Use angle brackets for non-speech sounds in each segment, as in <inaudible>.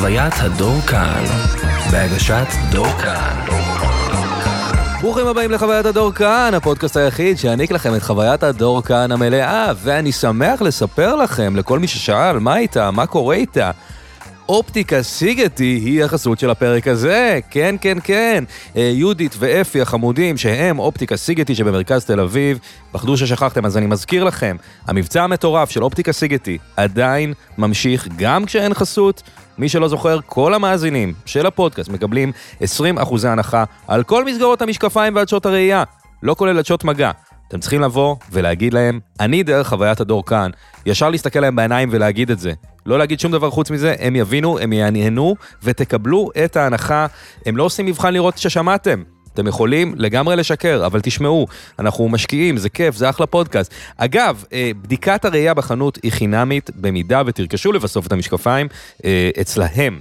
חוויית הדור כאן, בהגשת דור כאן. ברוכים הבאים לחוויית הדור כאן, הפודקאסט היחיד שיעניק לכם את חוויית הדור כאן המלאה, ואני שמח לספר לכם, לכל מי ששאל, מה איתה, מה קורה איתה. אופטיקה סיגטי היא החסות של הפרק הזה, כן, כן, כן. אה, יהודית ואפי החמודים, שהם אופטיקה סיגטי שבמרכז תל אביב, פחדו ששכחתם, אז אני מזכיר לכם, המבצע המטורף של אופטיקה סיגטי עדיין ממשיך גם כשאין חסות. מי שלא זוכר, כל המאזינים של הפודקאסט מקבלים 20% הנחה על כל מסגרות המשקפיים ועדשות הראייה, לא כולל עדשות מגע. אתם צריכים לבוא ולהגיד להם, אני דרך חוויית הדור כאן, ישר להסתכל להם בעיניים ולהגיד את זה. לא להגיד שום דבר חוץ מזה, הם יבינו, הם יעניינו ותקבלו את ההנחה. הם לא עושים מבחן לראות ששמעתם. אתם יכולים לגמרי לשקר, אבל תשמעו, אנחנו משקיעים, זה כיף, זה אחלה פודקאסט. אגב, אה, בדיקת הראייה בחנות היא חינמית, במידה ותרכשו לבסוף את המשקפיים אה, אצלהם.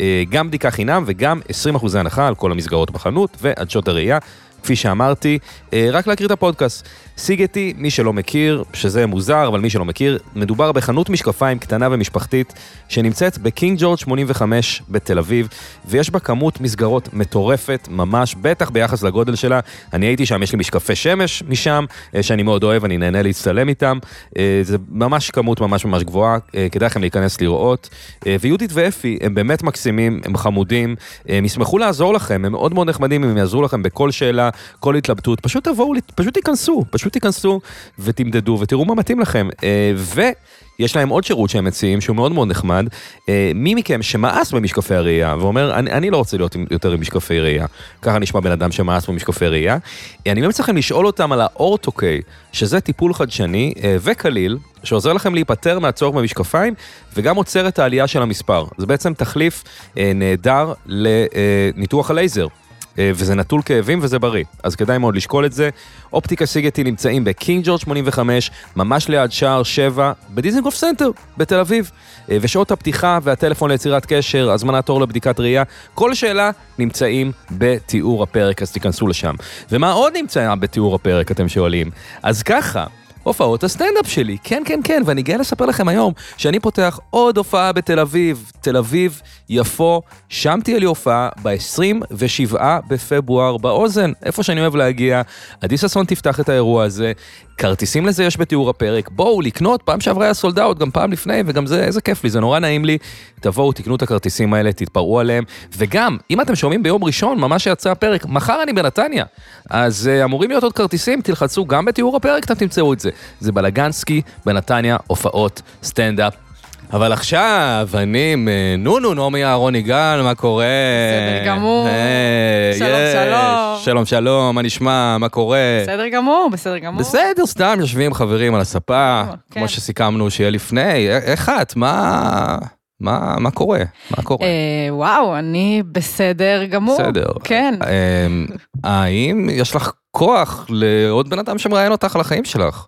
אה, גם בדיקה חינם וגם 20% הנחה על כל המסגרות בחנות ועדשות הראייה. כפי שאמרתי, אה, רק להכיר את הפודקאסט. סיגטי, מי שלא מכיר, שזה מוזר, אבל מי שלא מכיר, מדובר בחנות משקפיים קטנה ומשפחתית, שנמצאת בקינג ג'ורג' 85 בתל אביב, ויש בה כמות מסגרות מטורפת ממש, בטח ביחס לגודל שלה. אני הייתי שם, יש לי משקפי שמש משם, אה, שאני מאוד אוהב, אני נהנה להצטלם איתם. אה, זה ממש כמות ממש ממש גבוהה, כדאי לכם להיכנס לראות. ויהודית ואפי, הם באמת מקסימים, הם חמודים, הם ישמחו לעזור לכם, הם מאוד מאוד נחמדים, הם יעזרו לכם בכל שאלה, כל התלבטות, פשוט תבואו, פשוט תיכנסו, פשוט תיכנסו ותמדדו ותראו מה מתאים לכם. אה, ויש להם עוד שירות שהם מציעים שהוא מאוד מאוד נחמד. אה, מי מכם שמאס במשקפי הראייה ואומר, אני, אני לא רוצה להיות יותר עם משקפי ראייה, ככה נשמע בן אדם שמאס במשקפי ראייה, אני ממליץ לכם לשאול אותם על ה Ortho-K, שזה טיפול חדשני אה, וקליל, שעוזר לכם להיפטר מהצורך במשקפיים וגם עוצר את העלייה של המספר. זה בעצם תחליף נהדר לניתוח הלייזר. אה, וזה נטול כאבים וזה בריא, אז כדאי מאוד לשקול את זה. אופטיקה סיגטי נמצאים בקינג ג'ורג' 85, ממש ליד שער 7, בדיזנגוף סנטר, בתל אביב. אה, ושעות הפתיחה והטלפון ליצירת קשר, הזמנת תור לבדיקת ראייה, כל שאלה נמצאים בתיאור הפרק, אז תיכנסו לשם. ומה עוד נמצא בתיאור הפרק, אתם שואלים? אז ככה, הופעות הסטנדאפ שלי. כן, כן, כן, ואני גאה לספר לכם היום שאני פותח עוד הופעה בתל אביב. תל אביב, יפו, שם תהיה לי הופעה ב-27 בפברואר באוזן, איפה שאני אוהב להגיע. עדי ששון תפתח את האירוע הזה. כרטיסים לזה יש בתיאור הפרק, בואו לקנות, פעם שעברה היה סולד אאוט, גם פעם לפני, וגם זה, איזה כיף לי, זה נורא נעים לי. תבואו, תקנו את הכרטיסים האלה, תתפרעו עליהם, וגם, אם אתם שומעים ביום ראשון, ממש יצא הפרק, מחר אני בנתניה, אז uh, אמורים להיות עוד כרטיסים, תלחצו גם בתיאור הפרק, אתם תמצאו את זה. זה בלגנסקי, בנתניה, הופעות, סטנדאפ, אבל עכשיו, אני אה, נונו, נעמי אהרון יגאל, מה קורה? בסדר גמור. Hey, שלום. שלום. שלום, שלום, מה נשמע, מה קורה? בסדר גמור, בסדר גמור. בסדר, סתם יושבים חברים על הספה, כן. כמו שסיכמנו שיהיה לפני. א- איך את? מה... מה, מה קורה? מה קורה? אה, וואו, אני בסדר גמור. בסדר. כן. אמ, האם יש לך כוח לעוד בן אדם שמראיין אותך על החיים שלך?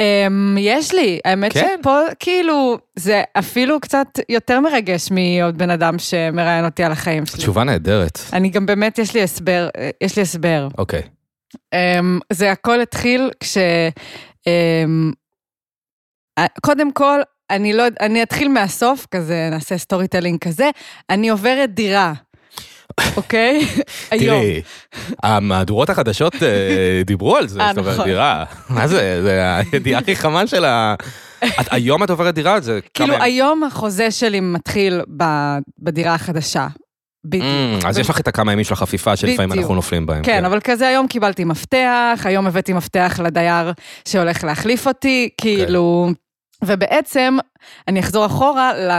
אמ, יש לי, האמת כן? שפה כאילו זה אפילו קצת יותר מרגש מעוד בן אדם שמראיין אותי על החיים שלי. תשובה נהדרת. אני גם באמת, יש לי הסבר, יש לי הסבר. אוקיי. אמ, זה הכל התחיל כש... אמ, קודם כל, אני לא, אני אתחיל מהסוף, כזה, נעשה storytelling כזה, אני עוברת דירה, אוקיי? היום. תראי, המהדורות החדשות אה, דיברו על זה, אה, זאת אומרת, נכון. דירה. מה זה, זה הידיעה הכי חמה של ה... את- היום את עוברת דירה? זה כאילו. היום החוזה שלי מתחיל בדירה החדשה. בדיוק. Mm, אז יש לך את הכמה ימים של החפיפה שלפעמים בדיוק. אנחנו נופלים בהם. כן, אבל כזה היום קיבלתי מפתח, היום הבאתי מפתח לדייר שהולך להחליף אותי, כאילו... ובעצם, אני אחזור אחורה ל,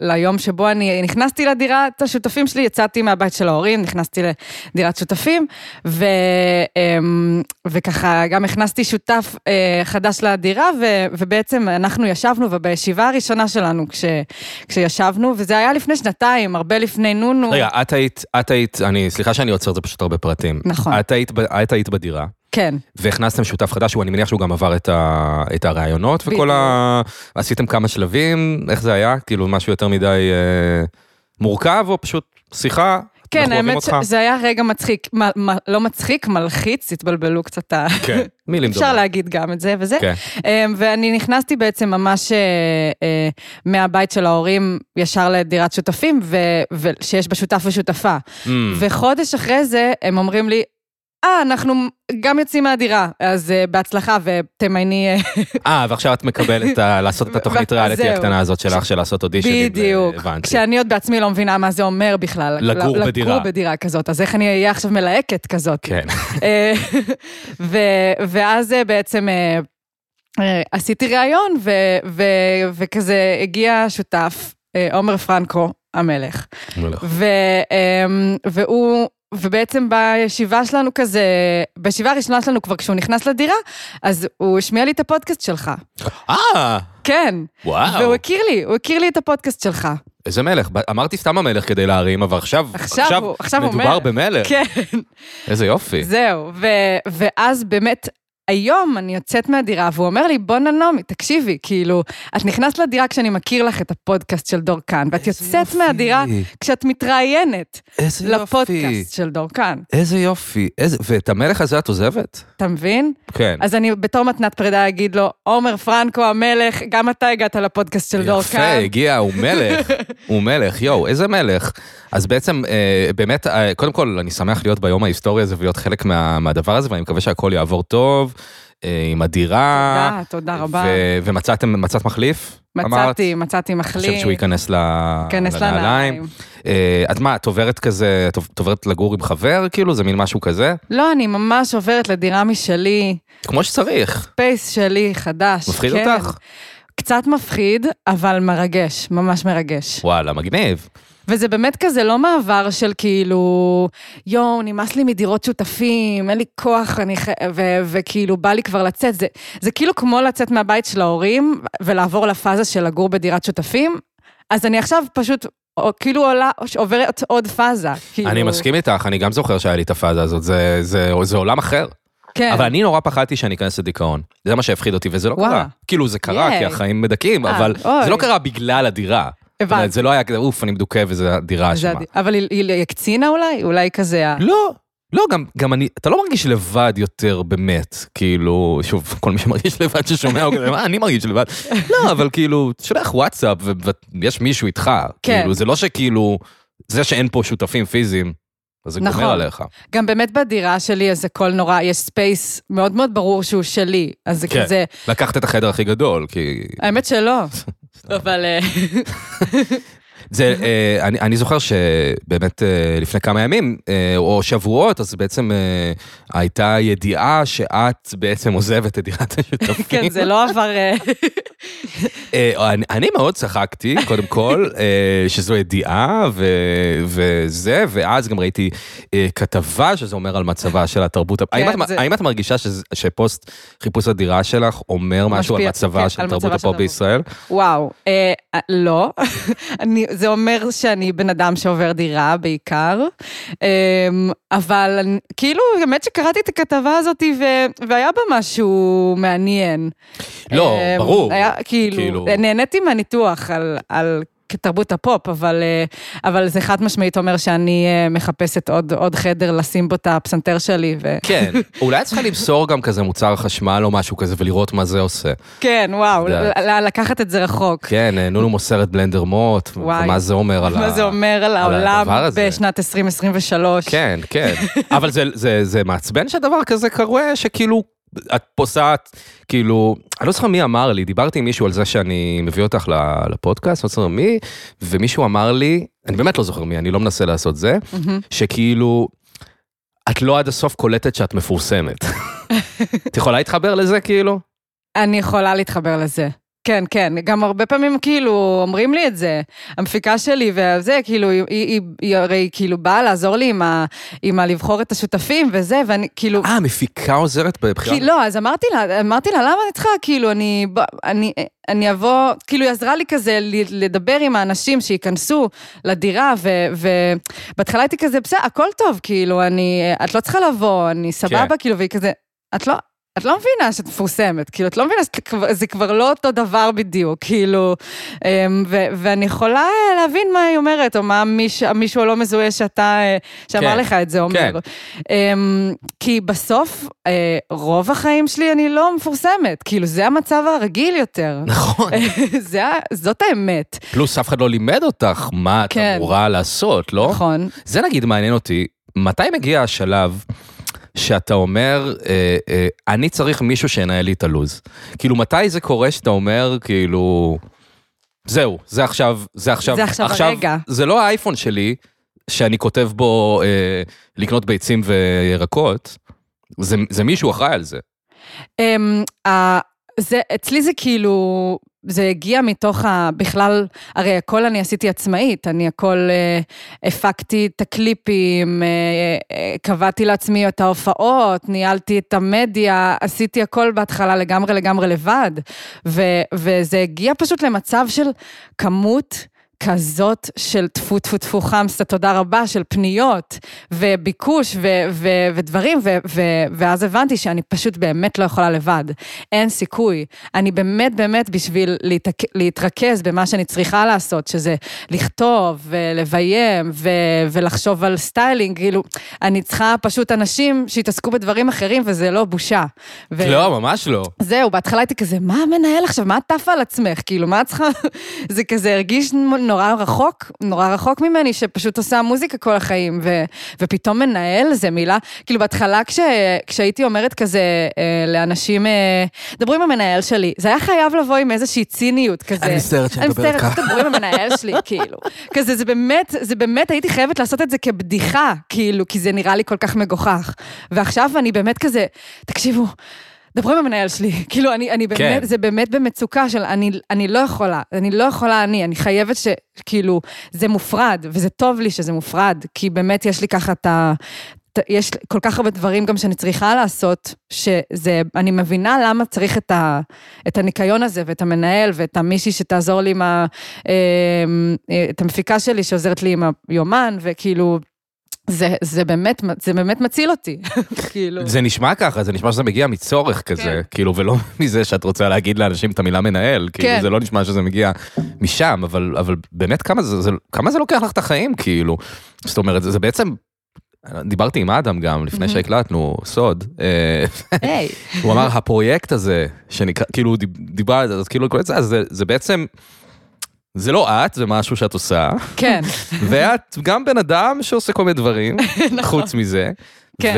ליום שבו אני נכנסתי לדירת השותפים שלי, יצאתי מהבית של ההורים, נכנסתי לדירת שותפים, ו, אמ, וככה גם הכנסתי שותף אה, חדש לדירה, ו, ובעצם אנחנו ישבנו, ובישיבה הראשונה שלנו, כש, כשישבנו, וזה היה לפני שנתיים, הרבה לפני נונו. רגע, את היית, את היית, אני, סליחה שאני עוצר, זה פשוט הרבה פרטים. נכון. את היית, את היית בדירה, כן, והכנסתם שותף חדש, שהוא אני מניח שהוא גם עבר את, ה, את הראיונות וכל בדיוק. ה... עשיתם כמה שלבים, איך זה היה? כאילו משהו יותר מדי אה, מורכב, או פשוט שיחה? כן, האמת. שזה היה רגע מצחיק, מ- מ- לא מצחיק, מלחיץ, התבלבלו קצת ה... כן, מילים אפשר דומות. להגיד גם את זה וזה. כן. אמ, ואני נכנסתי בעצם ממש אה, אה, מהבית של ההורים ישר לדירת שותפים, ו- ושיש בה שותף ושותפה. Mm. וחודש אחרי זה הם אומרים לי, אה, אנחנו גם יוצאים מהדירה, אז אה, בהצלחה ותמייני... אה, <laughs> אה, ועכשיו את מקבלת לעשות את התוכנית <laughs> ריאליטי. הקטנה הזאת שלך, של לעשות אודישנים. בדיוק. הבנתי. כשאני עוד בעצמי לא מבינה מה זה אומר בכלל. לגור בדירה. לגור בדירה כזאת, אז איך אני אהיה עכשיו מלהקת כזאת? כן. <laughs> אה, ואז אה, בעצם אה, אה, עשיתי ראיון, וכזה הגיע שותף, אה, עומר פרנקו המלך, ו- אמ, והוא... ובעצם בישיבה שלנו כזה, בישיבה הראשונה שלנו כבר כשהוא נכנס לדירה, אז הוא השמיע לי את הפודקאסט שלך. אה, כן. וואו. והוא הכיר לי, הוא הכיר לי את הפודקאסט שלך. איזה מלך. אמרתי סתם המלך כדי להרים, אבל עכשיו, עכשיו הוא- עכשיו הוא מדובר מלך. במלך. כן. איזה יופי. זהו, ו- ואז באמת, היום אני יוצאת מהדירה, והוא אומר לי, בואנה נעמי, תקשיבי, כאילו, את נכנסת לדירה כשאני מכיר לך את הפודקאסט של דור כאן, ואת יוצאת יופי. מהדירה כשאת מתראיינת איזה יופי. לפודקאסט של דור כאן. איזה יופי. איזה... ואת המלך הזה את עוזבת? אתה מבין? כן. אז אני בתור מתנת פרידה אגיד לו, עומר פרנקו המלך, גם אתה הגעת לפודקאסט של דור יפה. הגיע, הוא מלך, <laughs> הוא מלך, יואו, איזה מלך. אז בעצם, אה, באמת, אה, קודם כל, אני שמח להיות ביום ההיסטורי הזה ולהיות חלק מה, מהדבר הזה, ואני מקווה שהכל יעבור טוב, עם הדירה. תודה, תודה רבה. ו- ומצאתם, מצאת מחליף? אמרת? מצאתי, מצאתי אני מחליף. חושבת שהוא ייכנס ל- ייכנס לנעליים. אה, את מה, את עוברת כזה, את עוברת לגור עם חבר, כאילו? זה מין משהו כזה? לא, אני ממש עוברת לדירה משלי, כמו שצריך. פייס שלי, חדש. מפחיד כן. אותך? קצת מפחיד, אבל מרגש, ממש מרגש. וואלה, מגניב. וזה באמת כזה לא מעבר של כאילו, יואו, נמאס לי מדירות שותפים, אין לי כוח, אני ח... ו- וכאילו בא לי כבר לצאת. זה, זה כאילו כמו לצאת מהבית של ההורים ולעבור לפאזה של לגור בדירת שותפים, אז אני עכשיו פשוט או, כאילו עולה, עוברת עוד פאזה. כאילו... אני מסכים איתך, אני גם זוכר שהיה לי את הפאזה הזאת, זה- זה זה עולם אחר. כן. אבל אני נורא פחדתי שאני אכנס לדיכאון. זה מה שהפחיד אותי, וזה לא וואלה. קרה. כאילו, זה קרה, ייי. כי החיים מדכאים, אה, אבל אוי. זה לא קרה בגלל הדירה. הבנתי. זה לא היה כזה, אוף, אני מדוכא וזה הדירה זה אשמה. הד- אבל היא, היא הקצינה אולי? אולי כזה. לא, לא, גם, גם אני, אתה לא מרגיש לבד יותר באמת, כאילו, שוב, <laughs> כל מי שמרגיש לבד ששומע, הוא כזה, מה, אני מרגיש לבד. <laughs> לא, אבל כאילו, שולח וואטסאפ ויש מישהו איתך. כן. כאילו, זה לא שכאילו, זה שאין פה שותפים פיזיים, אז זה נכון. גומר עליך. גם באמת בדירה שלי, אז הכל נורא, יש space מאוד מאוד ברור שהוא שלי, אז זה כן. כזה, לקחת את החדר הכי גדול, כי... האמת שלא. <laughs> אבל אה, <laughs> זה, אה, אני, אני זוכר שבאמת אה, לפני כמה ימים, או שבועות, אז בעצם הייתה ידיעה שאת בעצם עוזבת את דירת השותפים. כן, זה לא עבר... אה, <laughs> אה, אני, מאוד צחקתי, קודם כל, אה, שזו ידיעה וזה, ואז גם ראיתי כתבה שזה אומר על מצבה של התרבות. האם, את, כן, האם את מרגישה שפוסט חיפוש הדירה שלך אומר משהו על משפיע, מצבה כן, של תרבות הפופ. בישראל? וואו, לא. <laughs> זה אומר שאני בן אדם שעובר דירה בעיקר, אה, אבל כאילו, האמת שקראתי את הכתבה הזאת ו- והיה בה משהו מעניין. לא, אה, ברור. היה כאילו, כאילו- נהניתי מהניתוח על... על כתרבות הפופ, אבל, אה, אבל זה חד משמעית אומר שאני אה, מחפשת עוד, עוד חדר לשים בו את הפסנתר שלי. ו... כן, <laughs> אולי צריכה למסור גם כזה מוצר חשמל או משהו כזה ולראות מה זה עושה. כן, וואו, לקחת את זה רחוק. כן, אה, נונו מוסרת בלנדר מוט. ומה זה אומר על. מה זה אומר על העולם. בשנת 2023. כן, כן. אבל זה, זה, זה מעצבן שדבר כזה קורה, שכאילו, את פוסעת, כאילו, אני לא זוכר מי אמר לי, דיברתי עם מישהו על זה שאני מביא אותך לפודקאסט, לא זוכר מי, ומישהו אמר לי, אני באמת לא זוכר מי, אני לא מנסה לעשות זה. שכאילו, את לא עד הסוף קולטת שאת מפורסמת. <laughs> את יכולה להתחבר לזה כאילו? אני יכולה להתחבר לזה. כן, כן, גם הרבה פעמים כאילו אומרים לי את זה, המפיקה שלי וזה, כאילו, היא, היא, היא, הרי כאילו באה לעזור לי עם, ה, עם הלבחור את השותפים וזה, ואני כאילו, אה, המפיקה עוזרת בבחירה? כי לא, אז אמרתי לה, אמרתי לה, למה אני צריכה, כאילו, אני, אני, אני אבוא, כאילו, היא עזרה לי כזה לדבר עם האנשים שייכנסו לדירה, ובהתחלה הייתי כזה, בסדר, הכל טוב, כאילו, אני, את לא צריכה לבוא, אני סבבה, כן. כאילו, והיא כזה, את לא, את לא מבינה שאת מפורסמת, כאילו, את לא מבינה שזה כבר לא אותו דבר בדיוק, כאילו, אמ, ו- ואני יכולה להבין מה היא אומרת, או מה מיש, מישהו הלא מזוהה שאתה, אה, שאמר כן, לך את זה אומר. כן. כי בסוף, אה, רוב החיים שלי אני לא מפורסמת, כאילו, זה המצב הרגיל יותר. נכון. <laughs> זה, זאת האמת, פלוס אף אחד לא לימד אותך מה את כן. אמורה לעשות, לא? נכון? זה נגיד מעניין אותי, מתי מגיע השלב שאתה אומר, אה, אה, אני צריך מישהו שינהל לי את הלו"ז? כאילו, מתי זה קורה שאתה אומר, כאילו, זהו, זה עכשיו, זה עכשיו, זה עכשיו הרגע. זה לא האייפון שלי, שאני כותב בו אה, לקנות ביצים וירקות, זה, זה מישהו אחראי על זה. Um, uh, זה, אצלי זה כאילו, זה הגיע מתוך ה... בכלל, הרי הכל אני עשיתי עצמאית, אני הכל uh, הפקתי את הקליפים, uh, uh, קבעתי לעצמי את ההופעות, ניהלתי את המדיה, עשיתי הכל בהתחלה לגמרי לגמרי לבד, ו, וזה הגיע פשוט למצב של כמות. כזאת של טפו טפו טפו חמסה, תודה רבה, של פניות וביקוש ו- ו- ודברים, ו- ו- ואז הבנתי שאני פשוט באמת לא יכולה לבד. אין סיכוי. אני באמת באמת בשביל להתק- להתרכז במה שאני צריכה לעשות, שזה לכתוב ולביים ו- ולחשוב על סטיילינג, כאילו, אני צריכה פשוט אנשים שיתעסקו בדברים אחרים וזה לא בושה. ו- לא, ממש לא. זהו, בהתחלה הייתי כזה, מה המנהל עכשיו? מה את עפה על עצמך? כאילו, מה את צריכה... <laughs> זה כזה הרגיש נורא רחוק, נורא רחוק ממני, שפשוט עושה מוזיקה כל החיים, ו, ופתאום מנהל זה מילה, כאילו בהתחלה כש, כשהייתי אומרת כזה אה, לאנשים, אה, דברו עם המנהל שלי, זה היה חייב לבוא עם איזושהי ציניות כזה. אני מצטערת שאני אני מדברת מצטערת, ככה. דברו עם המנהל שלי, <laughs> כאילו. כזה, זה באמת, זה באמת, הייתי חייבת לעשות את זה כבדיחה, כאילו, כי זה נראה לי כל כך מגוחך. ועכשיו אני באמת כזה, תקשיבו, דברו עם המנהל שלי, <laughs> כאילו, אני, אני באמת, כן. זה באמת במצוקה של אני, אני לא יכולה, אני לא יכולה אני, אני חייבת ש... כאילו, זה מופרד, וזה טוב לי שזה מופרד, כי באמת יש לי ככה את ה... יש כל כך הרבה דברים גם שאני צריכה לעשות, שזה, אני מבינה למה צריך את, ה, את הניקיון הזה, ואת המנהל, ואת המישהי שתעזור לי עם ה... אמ, את המפיקה שלי שעוזרת לי עם היומן, וכאילו, זה, זה באמת, זה באמת מציל אותי, <laughs> כאילו. זה נשמע ככה, זה נשמע שזה מגיע מצורך כזה, כן. כאילו, ולא <laughs> מזה שאת רוצה להגיד לאנשים את המילה מנהל, כאילו, כן. זה לא נשמע שזה מגיע משם, אבל, אבל באמת כמה זה, זה, כמה זה לוקח לך את החיים, כאילו. זאת אומרת, זה, זה בעצם, דיברתי עם אדם גם, לפני מהמם. שהקלטנו, סוד, אה, היי. <laughs> הוא אמר, הפרויקט הזה, שנקרא, כאילו, דיב- דיבר, אז כאילו, זה, זה בעצם, זה לא את, זה משהו שאת עושה, כן, ואת גם בן אדם שעושה כל מיני דברים, <laughs> חוץ מזה. כן.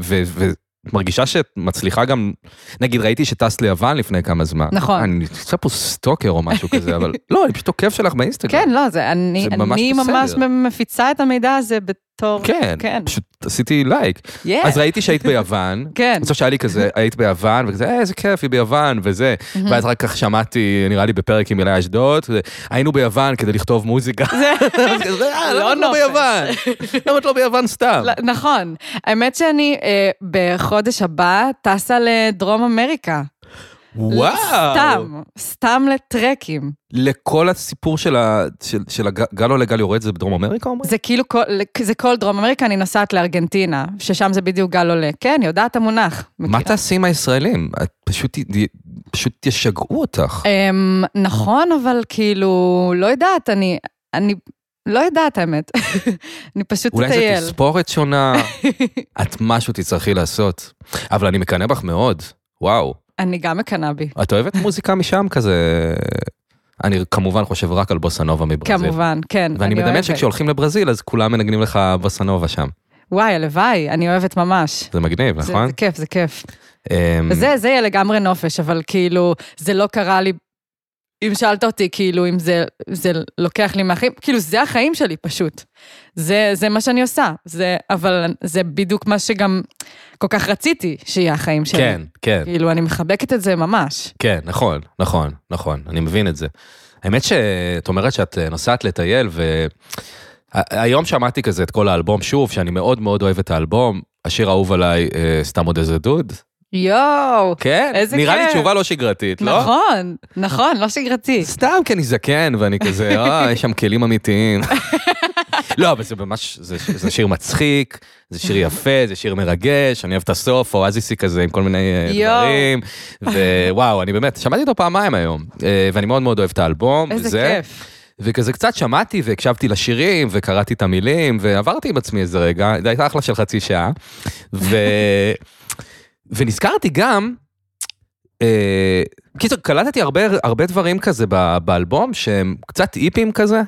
ו- ו- ומרגישה שאת מצליחה גם, נגיד ראיתי שטסת ליוון לפני כמה זמן. נכון. אני עושה פה סטוקר או משהו כזה, אבל <laughs> לא, אני פשוט עוקב שלך באינסטגרם. כן, לא, זה, אני, זה ממש אני ממש. מפיצה את המידע הזה בתור... כן, כן. פשוט עשיתי לייק. Yeah. אז ראיתי שהיית ביוון, <laughs> כן. חושב שהיה לי כזה, <laughs> היית ביוון, וכזה, אה, איזה כיף, היא ביוון, וזה. ואז רק כך שמעתי, נראה לי בפרק עם אילי אשדוד, היינו ביוון כדי לכתוב מוזיקה. <laughs> כזה, אה, לא לא נופש. למה את לא ביוון סתם? לא, נכון. האמת שאני אה, בחודש הבא טסה לדרום אמריקה. וואו. סתם, סתם לטרקים. לכל הסיפור של ה- של- של הגל עולה גל יורד זה בדרום אמריקה אומרים? זה כאילו, כל, זה כל דרום אמריקה, אני נוסעת לארגנטינה, ששם זה בדיוק גל עולה. כן, יודעת המונח. מה מכירה. תעשי עם הישראלים? את פשוט, פשוט ישגעו אותך. אמ, נכון, אבל כאילו, לא יודעת, אני, אני לא יודעת האמת. <laughs> אני פשוט אולי זו אטייל. תספורת שונה, <laughs> את משהו תצטרכי לעשות. אבל אני מקנא בך מאוד, וואו. אני גם מקנאה בי. את אוהבת מוזיקה משם כזה? אני כמובן חושב רק על בוסנובה מברזיל. כמובן, כן. ואני אני מדמיין. שכשהולכים לברזיל אז כולם מנגנים לך בוסנובה שם. וואי, הלוואי, אני אוהבת ממש. זה מגניב, זה- נכון? זה כיף, זה כיף. אמ, וזה, זה יהיה לגמרי נופש, אבל כאילו, זה לא קרה לי, אם שאלת אותי, כאילו, אם זה, זה לוקח לי מהחיים, כאילו, זה החיים שלי פשוט. זה, זה מה שאני עושה, זה, אבל זה בדיוק מה שגם כל כך רציתי שיהיה החיים שלי. כן, כן. כאילו, אני מחבקת את זה ממש. כן, נכון, נכון, נכון, אני מבין את זה. האמת שאת אומרת שאת אה, נוסעת לטייל, והיום שמעתי כזה את כל האלבום שוב, שאני מאוד מאוד אוהב את האלבום, השיר האהוב עליי, אה, סתם עוד איזה דוד. יואו, כן, איזה נראה לי כיף. תשובה לא שגרתית, לא? נכון, נכון, לא שגרתי. סתם כי אני זקן ואני כזה, <laughs> אה, יש שם כלים אמיתיים. <laughs> לא, אבל זה ממש, זה, זה שיר מצחיק, זה שיר יפה, זה שיר מרגש, אני אוהב את הסוף, אואזיסי כזה עם כל מיני אה, יואו. דברים. ווואו, אני באמת, שמעתי אותו פעמיים היום, אה, ואני מאוד מאוד אוהב את האלבום. איזה וזה, כיף. וכזה קצת שמעתי והקשבתי לשירים וקראתי את המילים ועברתי עם עצמי איזה רגע, זה הייתה אחלה של חצי שעה. ו... ונזכרתי גם, אה, קיצור, קלטתי הרבה, הרבה דברים כזה ב- באלבום שהם קצת היפים כזה.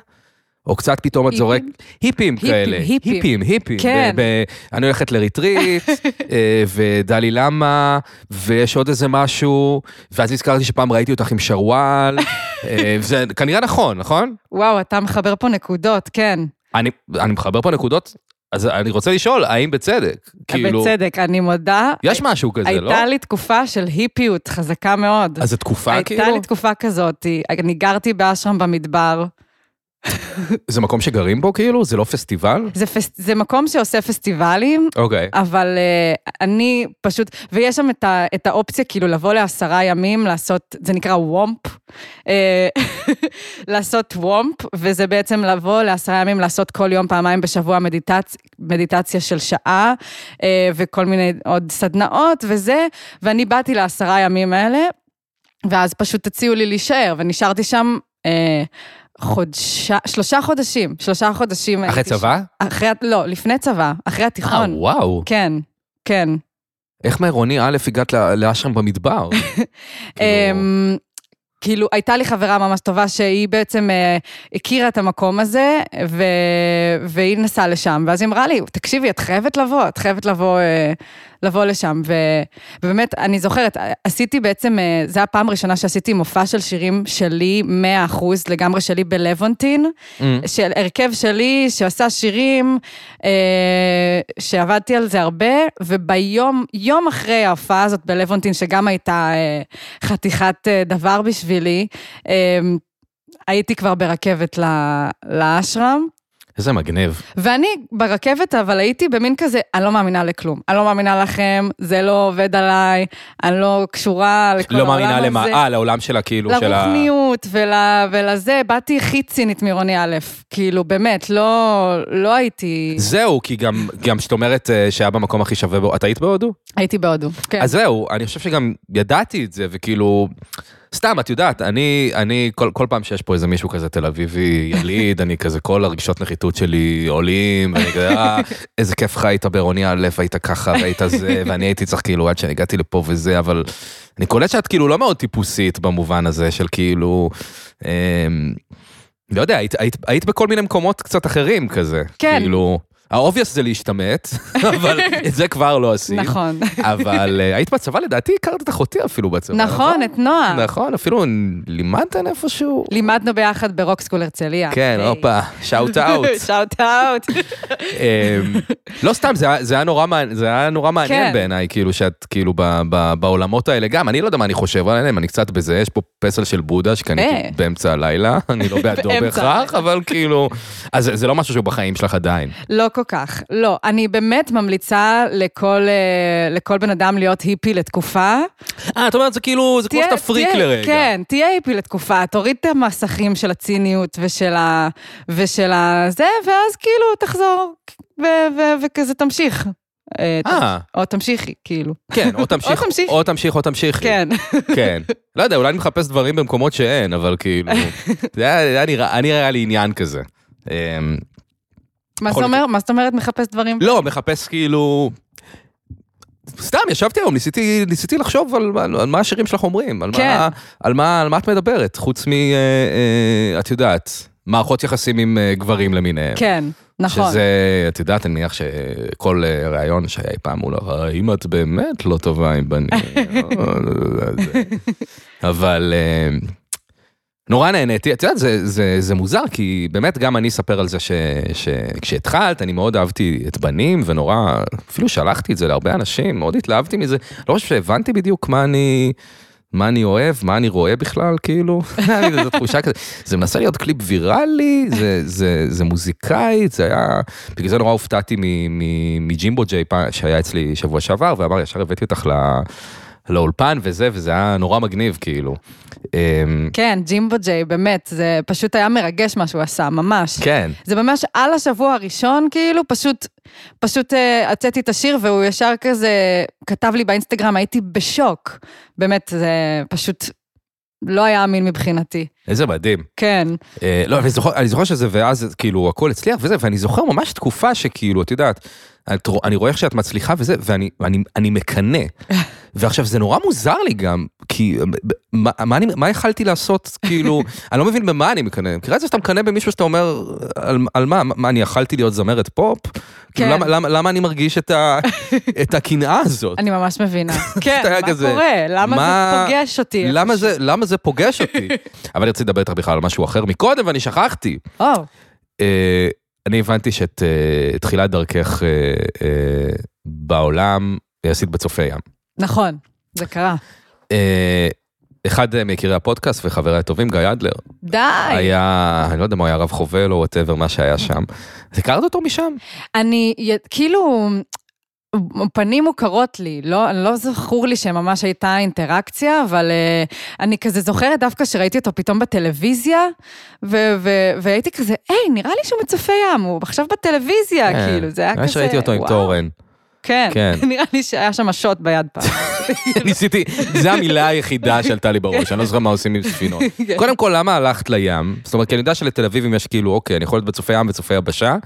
או קצת פתאום את? זורק, היפים כאלה, היפים. היפים, היפים. כן. ב- ב- אני הולכת לריטריט, <laughs> אה, ודלי למה, ויש עוד איזה משהו, ואז נזכרתי שפעם ראיתי אותך עם שרוואל, אה, <laughs> זה כנראה נכון, נכון? וואו, אתה מחבר פה נקודות, כן. אני, אני מחבר פה נקודות, אז אני רוצה לשאול, האם בצדק? כאילו, בצדק, אני מודה. יש משהו כזה, לא? הייתה לי תקופה של היפיות חזקה מאוד. אז זו תקופה כאילו? הייתה לי תקופה כזאת, אני גרתי באשרם במדבר. <laughs> זה מקום שגרים בו כאילו? זה לא פסטיבל? זה, פס... זה מקום שעושה פסטיבלים, אוקיי. אבל uh, אני פשוט, ויש שם את, ה, את האופציה כאילו לבוא לעשרה ימים, לעשות, זה נקרא וומפ, אה, <laughs> לעשות וומפ, וזה בעצם לבוא לעשרה ימים, לעשות כל יום, פעמיים בשבוע מדיטצ... מדיטציה של שעה, אה, וכל מיני עוד סדנאות וזה, ואני באתי לעשרה ימים האלה, ואז פשוט הציעו לי להישאר, ונשארתי שם... אה, חודשה, שלושה חודשים, שלושה חודשים. אחרי הייתי צבא? שם. אחרי, לא, לפני צבא, אחרי אה, התיכון. וואו. כן, כן. איך מעירוני א' הגעת לאשרם במדבר? <laughs> כאילו, אמ, כאילו, הייתה לי חברה ממש טובה שהיא בעצם אה, הכירה את המקום הזה, ו... והיא נסעה לשם, ואז היא אמרה לי, תקשיבי, את חייבת לבוא, את חייבת לבוא, אה, לבוא לשם. ו... ובאמת, אני זוכרת, עשיתי בעצם, אה, זו הפעם הראשונה שעשיתי מופע של שירים שלי, 100% לגמרי שלי בלוונטין, אמ, של הרכב שלי שעשה שירים, אה, שעבדתי על זה הרבה, וביום, יום אחרי ההופעה הזאת בלוונטין, שגם הייתה אה, חתיכת אה, דבר בשבילי, אה, הייתי כבר ברכבת לאשרם, איזה מגניב. ואני ברכבת, אבל הייתי במין כזה, אני לא מאמינה לכלום. אני לא מאמינה לכם, זה לא עובד עליי, אני לא קשורה לכל לא העולם הזה. מאמינה למה, אה, לעולם שלה כאילו, של ה... לרוחניות ול, ולזה, באתי הכי צינית מרוני א', כאילו, באמת, לא, לא הייתי... זהו, כי גם, גם שאת אומרת אה, שהיה במקום הכי שווה בו, את היית בהודו? הייתי בהודו, כן. אז זהו, אני חושב שגם ידעתי את זה, וכאילו, סתם, את יודעת, אני, אני, כל, כל פעם שיש פה איזה מישהו כזה תל אביבי יליד, אני כזה, כל הרגשות נחיתות שלי עולים, ואני כזה, אה, איזה כיף לך היית בעירוני א', היית ככה, והיית זה, <laughs> ואני הייתי צריך כאילו, עד שאני הגעתי לפה וזה, אבל אני קולט שאת כאילו לא מאוד טיפוסית במובן הזה של כאילו, אמ, לא יודע, היית, היית, היית בכל מיני מקומות קצת אחרים כזה. כן. כאילו, ה obvious זה להשתמט, <laughs> אבל את זה כבר לא עשית. נכון. אבל אה, היית בצבא, לדעתי הכרת את אחותי אפילו בצבא. נכון, את נועה. נכון, אפילו לימדתן איפשהו. לימדנו ביחד ב Rock School הרצליה. כן, הופה, shout out. shout out. לא סתם, זה היה- נורא מעניין- כן. בעיניי, כאילו שאת כאילו בעולמות האלה גם, אני לא יודע מה אני חושב עליהם, אני קצת בזה, יש פה פסל של בודה שקניתי אה. באמצע הלילה, <laughs> אני לא בעדו בהכרח, אבל כאילו, אז זה- זה לא משהו שהוא בחיים שלך עדיין. לא כל כך, לא. אני באמת ממליצה לכל, אה, לכל בן אדם להיות היפי לתקופה. אה, את אומרת, זה כאילו, זה כמו תהיה- שאתה פריק תהיה- לרגע. כן, תהיה היפי לתקופה, תוריד את המסכים של הציניות ושל ה... ושל ה... זה, ואז כאילו תחזור, ו- ו- וכזה תמשיך. אה, אה, או תמשיכי, כאילו. כן, או תמשיך, <laughs> או תמשיך. או תמשיכי. כן. <laughs> כן. לא יודע, אולי אני מחפש דברים במקומות שאין, אבל כאילו, <laughs> זה היה- נראה לי עניין כזה. מה זאת אומרת? מה זאת אומרת מחפש דברים? לא, מחפש כאילו... סתם, ישבתי היום, ניסיתי, ניסיתי לחשוב על, על, על מה השירים שלך אומרים, על, כן. מה, על, מה, על מה את מדברת, חוץ מ... אה, אה, את יודעת, מערכות יחסים עם אה, גברים למיניהם. כן, נכון. שזה, את יודעת, אני מניח שכל אה, ראיון שהיה אי פעם מול האם את באמת לא טובה עם בנים. <laughs> אבל אה, נורא נהניתי, את יודעת, זה, זה, זה מוזר, כי באמת גם אני אספר על זה ש, שכשהתחלת, אני מאוד אהבתי את בנים, ונורא, אפילו שלחתי את זה להרבה אנשים, מאוד התלהבתי מזה, לא חושב שהבנתי בדיוק מה אני... מה אני אוהב, מה אני רואה בכלל, כאילו, <laughs> איזו תחושה כזה, זה מנסה להיות קליפ ויראלי, זה, זה, זה מוזיקאית, זה היה, בגלל זה נורא הופתעתי מג'ימבו ג'יי שהיה אצלי שבוע שעבר, ואמר, ישר הבאתי אותך ל... לאולפן וזה, וזה היה נורא מגניב, כאילו. אמ, כן, ג'ימבו ג'יי, באמת, זה פשוט היה מרגש מה שהוא עשה, ממש. כן. זה ממש על השבוע הראשון, כאילו, פשוט, פשוט אה, הוצאתי את השיר והוא ישר כזה כתב לי באינסטגרם, הייתי בשוק. באמת, זה פשוט לא היה אמין מבחינתי. איזה מדהים. כן. אה, לא, אני זוכר, אני זוכר שזה, ואז כאילו הכל הצליח וזה, ואני זוכר ממש תקופה שכאילו, את יודעת, את אני רואה איך שאת מצליחה וזה, ואני אני, אני מקנא. <laughs> ועכשיו זה נורא מוזר לי גם, כי מה, מה, אני, מה יכלתי לעשות, כאילו, <laughs> אני לא מבין במה אני מקנא. מכירה את זה שאתה מקנא במישהו שאתה אומר, על, על מה, מה, אני יכלתי להיות זמרת פופ? כאילו, כן. למה, למה, למה אני מרגיש את, ה, <laughs> את הקנאה הזאת? אני ממש מבינה. <laughs> כן, מה כזה, קורה? למה מה- זה פוגש אותי? למה? זה, למה זה פוגש אותי? אבל אני רציתי לדבר איתך בכלל על משהו אחר מקודם ואני שכחתי. או, אה, אני הבנתי שאת אה, תחילת דרכך אה, אה, בעולם עשית בצופי ים. נכון, זה קרה. אה, אחד מיקירי הפודקאסט וחברי הטובים, גיא אדלר, די. היה, אני לא יודע מה היה רב חובל או whatever, מה שהיה שם. אז הכרת אותו משם? אני, כאילו, פנים מוכרות לי, לא, לא זכור לי שממש הייתה אינטראקציה, אבל uh, אני כזה זוכרת דווקא שראיתי אותו פתאום בטלוויזיה, ו- ו- והייתי כזה, היי, נראה לי שהוא מצפה ים, הוא עכשיו בטלוויזיה, כן. כאילו, זה היה כזה, נראה שראיתי אותו עם וואו. תורן. כן, כן. <laughs> נראה לי שהיה שם שוט ביד פעם. <laughs> ניסיתי, זו המילה היחידה שעלתה לי בראש, אני לא זוכר מה עושים עם ספינות. <laughs> כן. קודם כל, למה הלכת לים? זאת אומרת, כי אני יודע שלתל אביבים יש כאילו, אוקיי, אני יכול להיות בצופי ים וצופי יבשה,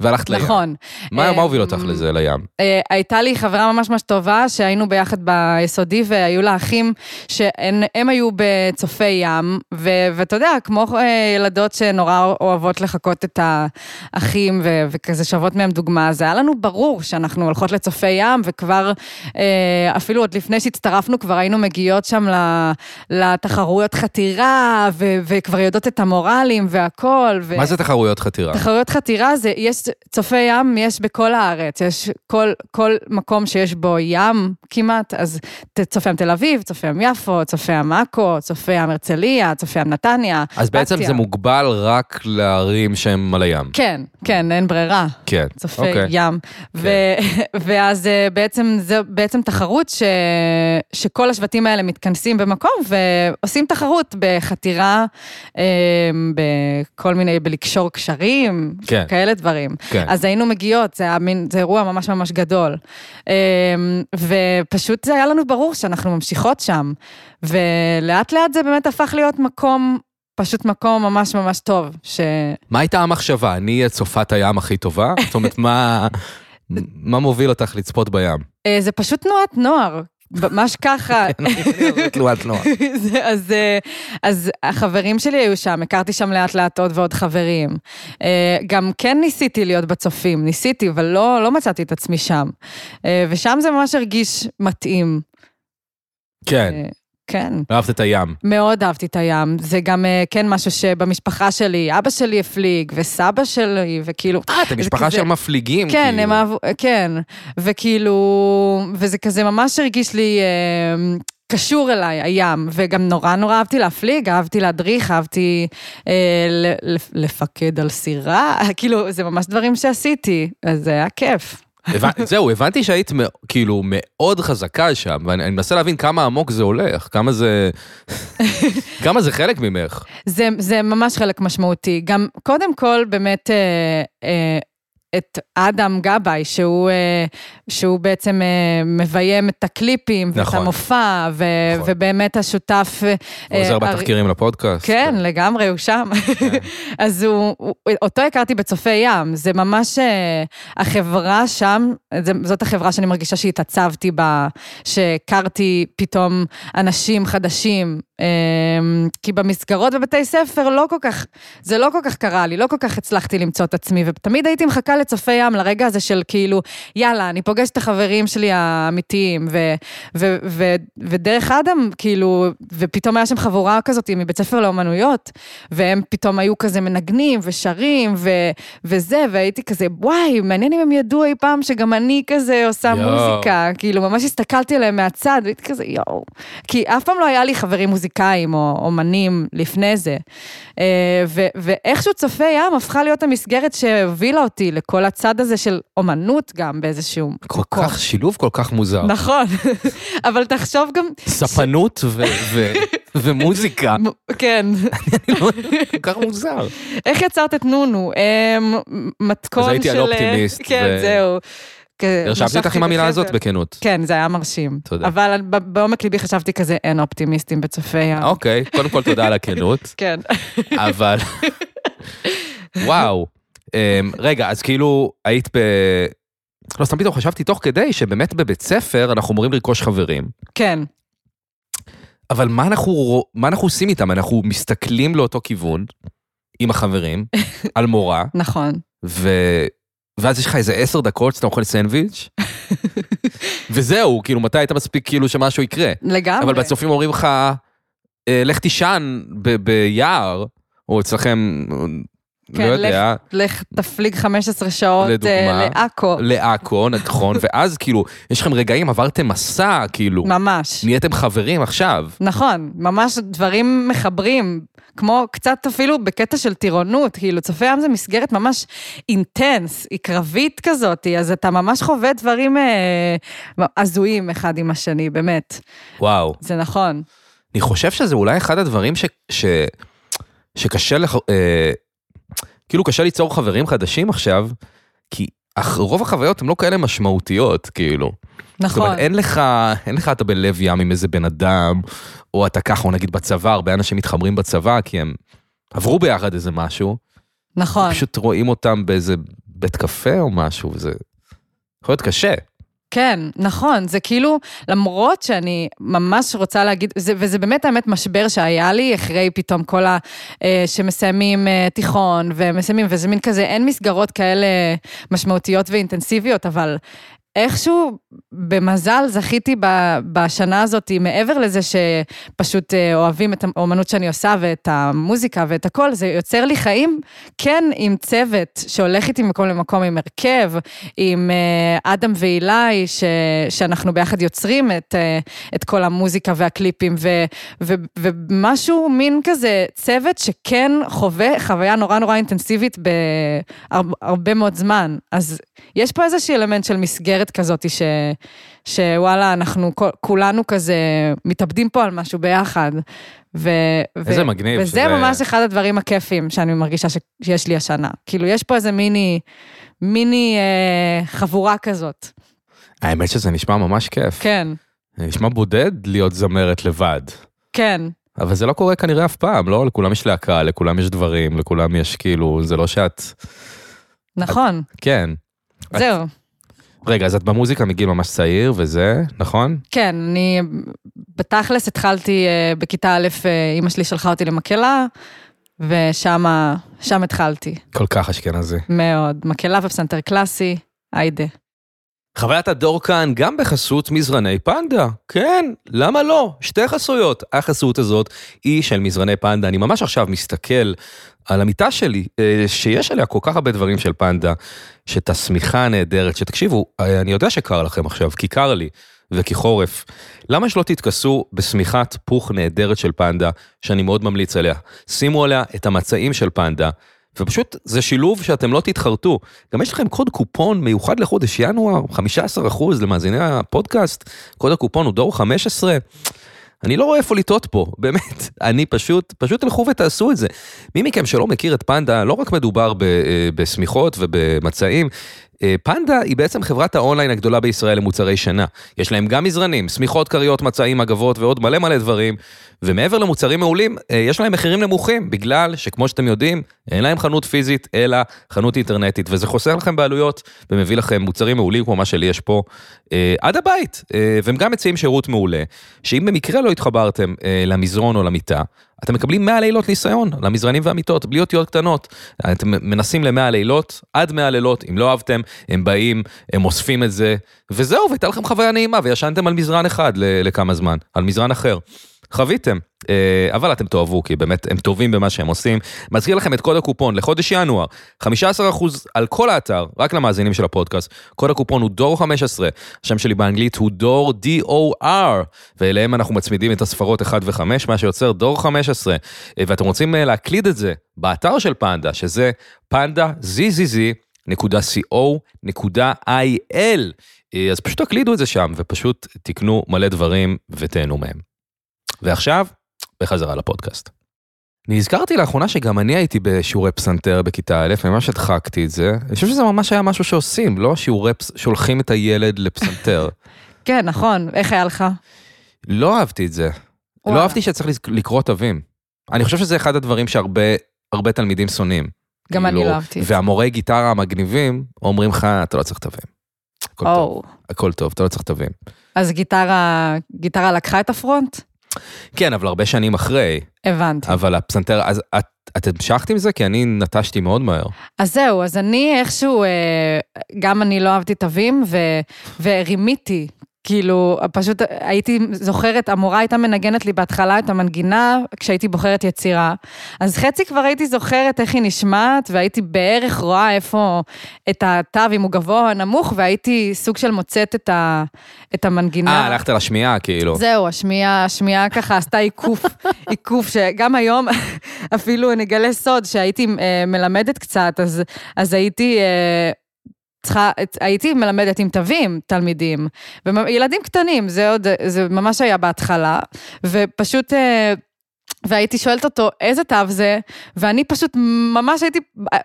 והלכת לים. נכון. מה מה הוביל אמ, אותך לזה, לים? אה, הייתה לי חברה ממש ממש טובה, שהיינו ביחד ביסודי, והיו לה אחים שהן הם היו בצופי ים, ו- ואתה יודע, כמו אה, ילדות שנורא אוהבות לחקות את האחים, ו- וכזה שוות מהם דוגמה, זה היה לנו ברור שאנחנו הולכות לצופי ים, וכבר, אה, אפילו עוד לפני שהצטרפנו, כבר היינו מגיעות שם לתחרויות חתירה, ו- וכבר יודעות את המורלים והכל. ו- מה זה תחרויות חתירה? תחרויות חתירה זה, יש צופי ים, יש בכל הארץ, יש כל, כל מקום שיש בו ים כמעט, אז צופי ים תל אביב, צופי ים יפו, צופי ים עכו, צופי ים הרצליה, צופי ים נתניה. אז בעצם בת זה. מוגבל רק לערים שהם על הים. כן, כן, אין ברירה. כן. צופי אוקיי. ים. ו- <laughs> ואז אה, בעצם, זה בעצם תחרות ש- שכל השבטים האלה מתכנסים במקום ועושים תחרות בחתירה, אה, בכל מיני, בלקשור קשרים, כן. כאלה דברים. כן. אז היינו מגיעות, זה היה מין, זה אירוע ממש ממש גדול. אה, ופשוט זה היה לנו ברור שאנחנו ממשיכות שם. ולאט לאט זה באמת הפך להיות מקום, פשוט מקום ממש ממש טוב. ש... מה הייתה המחשבה? אני אהיה צופת הים הכי טובה? זאת אומרת, מה... <laughs> מה מוביל אותך לצפות בים? אה, זה פשוט תנועת נוער, ממש ככה. <laughs> תנועת נוער. <laughs> זה- אז, אה, אז החברים שלי היו שם, הכרתי שם לאט לאט עוד ועוד חברים. אה, גם כן ניסיתי להיות בצופים, ניסיתי, אבל לא, לא מצאתי את עצמי שם. אה, ושם זה ממש הרגיש מתאים. כן, כן. אהבת את הים. מאוד אהבתי את הים, זה גם אה, כן משהו שבמשפחה שלי, אבא שלי הפליג, וסבא שלי, וכאילו... אה, אתם משפחה של מפליגים, כן, כאילו. הם אהבו, כן, וכאילו, וזה כזה ממש הרגיש לי אה, קשור אליי, הים, וגם נורא נורא אהבתי להפליג, אהבתי להדריך, אהבתי אה, לפקד על סירה, <laughs> כאילו, זה ממש דברים שעשיתי, אז זה היה כיף. זהו, הבנתי שהיית כאילו מאוד חזקה שם, ואני אני מנסה להבין כמה עמוק זה הולך, כמה זה... <laughs> כמה זה חלק ממך. זה, זה ממש חלק משמעותי. גם קודם כל, באמת, אה, אה, את אדם גבאי, שהוא, אה, שהוא בעצם אה, מביים את הקליפים, ואת נכון. המופע, ו, נכון. ובאמת השותף... אה, הוא עוזר הר- בתחקירים לפודקאסט. כן, לגמרי, הוא שם. <laughs> אז הוא, הוא- אותו הכרתי בצופי ים, זה ממש החברה שם, זאת החברה שאני מרגישה שהתעצבתי בה, שהכרתי פתאום אנשים חדשים, אה, כי במסגרות בבתי ספר לא כל כך, זה לא כל כך קרה לי, לא כל כך הצלחתי למצוא את עצמי, ותמיד הייתי מחכה לצופי ים, לרגע הזה של כאילו, יאללה, אני פוגשת את החברים שלי האמיתיים, ו, ו, ו, ודרך אדם, כאילו, ופתאום היה שם חבורה כזאת מבית ספר לאומנויות, והם פתאום היו כזה מנגנים ושרים ו, וזה, והייתי כזה, וואי, מעניין אם הם ידעו אי פעם שגם אני כזה עושה יואו. מוזיקה, כאילו, ממש הסתכלתי עליהם מהצד, והייתי כזה, יואו. כי אף פעם לא היה לי חברים מוזיקאים או אומנים לפני זה. אה, ו, ואיכשהו צופי ים הפכה להיות המסגרת שהובילה אותי כל הצד הזה של אומנות גם באיזשהו כל מקום. כך, שילוב כל כך מוזר. נכון, <laughs> אבל תחשוב גם... ספנות ו- ו- <laughs> ומוזיקה. כן, <laughs> כל כך מוזר. איך יצרת את נונו? אמ, מתכון של... אז הייתי על אופטימיסט, כן, זהו. הרשמתי אותך עם המילה. הזאת בכנות. כן, זה היה מרשים. תודה. אבל בעומק ליבי חשבתי כזה, אין אופטימיסטים בצופי ים. אוקיי, קודם כל תודה על הכנות, כן. אבל... וואו. אמ, רגע, אז כאילו, היית ב... לא, סתם פתאום חשבתי תוך כדי שבאמת בבית ספר אנחנו אמורים לרכוש חברים. כן, אבל מה אנחנו, מה אנחנו עושים איתם? אנחנו מסתכלים לאותו כיוון עם החברים, <laughs> על מורה, נכון. ו... ואז יש לך איזה עשר דקות שאתה אוכל סנדוויץ', <laughs> וזהו, כאילו, מתי היית מספיק כאילו שמשהו יקרה? לגמרי. אבל בצופים אומרים לך, "אה, לך תישן ביער, או אצלכם, לא כן, יודע, לך תפליג 15 שעות לדוגמה. אה, לעכו. לעכו, נכון, <laughs> ואז כאילו, יש לכם רגעים, עברתם מסע, כאילו, ממש. נהייתם חברים עכשיו. נכון, ממש דברים מחברים, כמו קצת אפילו בקטע של טירונות, כאילו צופי ים זה מסגרת ממש אינטנס, היא קרבית כזאת, אז אתה ממש חווה דברים אה, הזויים אחד עם השני, באמת, וואו. זה נכון. אני חושב שזה אולי אחד הדברים ש... ש... שקשה לך... אה, כאילו קשה ליצור חברים חדשים עכשיו, כי אך- רוב החוויות הן לא כאלה משמעותיות, כאילו. זאת נכון, אומרת, אין לך, אין לך אתה בלב ים עם איזה בן אדם, או אתה ככה, או נגיד בצבא, הרבה אנשים מתחברים בצבא, כי הם עברו ביחד איזה משהו, נכון. פשוט רואים אותם באיזה בית קפה או משהו, וזה יכול להיות קשה. כן, נכון, זה כאילו, למרות שאני ממש רוצה להגיד, זה, וזה באמת האמת משבר שהיה לי אחרי פתאום כל ה... אה, שמסיימים אה, תיכון ומסיימים, וזה מין כזה, אין מסגרות כאלה משמעותיות ואינטנסיביות, אבל איכשהו, במזל, זכיתי בשנה הזאת, מעבר לזה שפשוט אה, אוהבים את האומנות שאני עושה ואת המוזיקה ואת הכל, זה יוצר לי חיים, כן, עם צוות שהולך איתי ממקום למקום, עם הרכב, עם אה, אדם ואילי, ש, שאנחנו ביחד יוצרים את, אה, את כל המוזיקה והקליפים, ו, ו, ומשהו, מין כזה צוות שכן חווה חוויה נורא נורא אינטנסיבית בהרבה מאוד זמן. אז יש פה איזשהו אלמנט של מסגרת כזאת, ש, שוואלה, אנחנו כולנו כזה מתאבדים פה על משהו ביחד. ו, איזה ו, מגניב וזה שזה- ממש אחד הדברים הכיפים שאני מרגישה שיש לי השנה. כאילו, יש פה איזה מיני, מיני אה, חבורה כזאת. האמת שזה נשמע ממש כיף. כן, זה נשמע בודד להיות זמרת לבד. כן, אבל זה לא קורה כנראה אף פעם, לא? לכולם יש להקה, לכולם יש דברים, לכולם יש כאילו, זה לא שאת... נכון, כן. את- זהו. רגע, אז את במוזיקה מגיל ממש צעיר וזה, נכון? כן, אני בתכלס התחלתי אה, בכיתה א', אה, אימא שלי שלחה אותי למקהלה, ושם שם התחלתי, כל כך אשכנזי. מאוד. מקהלה ופסנתר קלאסי, היידה. חוויית הדור כאן גם בחסות מזרני פנדה. כן, למה לא? שתי חסויות. החסות הזאת היא של מזרני פנדה. אני ממש עכשיו מסתכל על המיטה שלי, אה, שיש עליה כל כך הרבה דברים של פנדה, שאת השמיכה הנהדרת, שתקשיבו, אה, אני יודע שקר לכם עכשיו, כי קר לי, וכי חורף. למה שלא תתכסו בשמיכת פוך נהדרת של פנדה, שאני מאוד ממליץ עליה? שימו עליה את המצעים של פנדה. ופשוט זה שילוב שאתם לא תתחרטו. גם יש לכם קוד קופון מיוחד לחודש ינואר, 15% למאזיני הפודקאסט, קוד הקופון הוא דור 15. אני לא רואה איפה לטעות פה, <laughs> באמת. אני פשוט, פשוט תלכו ותעשו את זה. מי מכם שלא מכיר את פנדה, לא רק מדובר ב- אה, בשמיכות ובמצעים, פנדה היא בעצם חברת האונליין הגדולה בישראל למוצרי שינה. יש להם גם מזרנים, שמיכות, כריות, מצעים, מגבות ועוד מלא מלא דברים. ומעבר למוצרים מעולים, אה, יש להם מחירים נמוכים, בגלל שכמו שאתם יודעים, אין להם חנות פיזית, אלא חנות אינטרנטית, וזה חוסר לכם בעלויות, ומביא לכם מוצרים מעולים כמו מה שלי יש פה, אה, עד הבית. אה, והם גם מציעים שירות מעולה, שאם במקרה לא התחברתם אה, למזרון או למיטה, אתם מקבלים 100 לילות ניסיון למזרנים והמיטות, בלי אותיות קטנות. אתם מנסים ל-100 לילות, עד 100 לילות, אם לא אהבתם, הם באים, הם אוספים את זה, וזהו, והייתה לכם חוויה נעימה, וישנתם על מזרן אחד לכמה זמן, על מזרן אחר. חוויתם, אבל אתם תאהבו, כי באמת הם טובים במה שהם עושים. מזכיר לכם את קוד הקופון לחודש ינואר, 15% על כל האתר, רק למאזינים של הפודקאסט. קוד הקופון הוא דור 15, השם שלי באנגלית הוא דור D-O-R, ואליהם אנחנו מצמידים את הספרות 1 ו-5, מה שיוצר דור 15. אה, ואתם רוצים אה, להקליד את זה באתר של פנדה, שזה פנדה ZZZ. www.ecom.co.il. אה, אז פשוט תקלידו את זה שם ופשוט תקנו מלא דברים ותהנו מהם. ועכשיו, בחזרה לפודקאסט. נזכרתי לאחרונה שגם אני הייתי בשיעורי פסנתר בכיתה א', ממש הדחקתי את זה. אני חושב שזה ממש היה משהו שעושים, לא שיעורי, פס... שולחים את הילד לפסנתר. <laughs> כן, נכון, איך היה לך? לא אהבתי את זה. לא אהבתי שצריך לקרוא תווים. אני חושב שזה אחד הדברים שהרבה הרבה תלמידים שונאים. גם אני כאילו, לא אהבתי את זה. והמורי גיטרה המגניבים אומרים לך, אתה לא צריך תווים. הכל טוב, הכל טוב, אתה לא צריך תווים. אז גיטרה, גיטרה לקחה את הפרונט? כן, אבל הרבה שנים אחרי, הבנתי. אבל הפסנתר, אז את, את המשכת עם זה? כי אני נטשתי מאוד מהר. אז זהו, אז אני איכשהו, אה, גם אני לא אהבתי תווים, ו- ורימיתי. כאילו, פשוט הייתי זוכרת, המורה הייתה מנגנת לי בהתחלה את המנגינה כשהייתי בוחרת יצירה. אז חצי כבר הייתי זוכרת איך היא נשמעת, והייתי בערך רואה איפה את התו, אם הוא גבוה או נמוך, והייתי סוג של מוצאת את, ה, את המנגינה. אה, הלכת לשמיעה, כאילו. זהו, השמיעה, השמיעה ככה עשתה עיקוף, <laughs> עיקוף שגם היום, <laughs> אפילו אני אגלה סוד, שהייתי אה, מלמדת קצת, אז, אז הייתי... אה, צריכה, הייתי מלמדת עם תווים תלמידים, וילדים קטנים, זה עוד, זה ממש היה בהתחלה, ופשוט, אה, והייתי שואלת אותו, איזה תו זה? ואני פשוט ממש הייתי,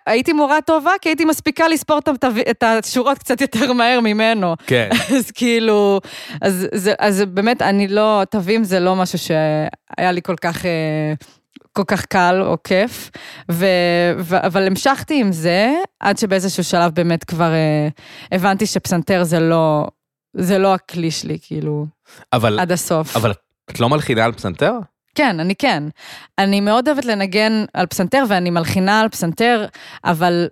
הייתי מורה טובה, כי הייתי מספיקה לספור את, את השורות קצת יותר מהר ממנו. כן. <laughs> אז כאילו, אז, זה, אז באמת, אני לא, תווים זה לא משהו שהיה לי כל כך, אה, כל כך קל או כיף, ו, ו, אבל המשכתי עם זה, עד שבאיזשהו שלב באמת כבר אה, הבנתי שפסנתר זה לא, זה לא הכלי שלי, כאילו, אבל, עד הסוף. אבל את לא מלחינה על פסנתר? כן, אני כן. אני מאוד אוהבת לנגן על פסנתר, ואני מלחינה על פסנתר, אבל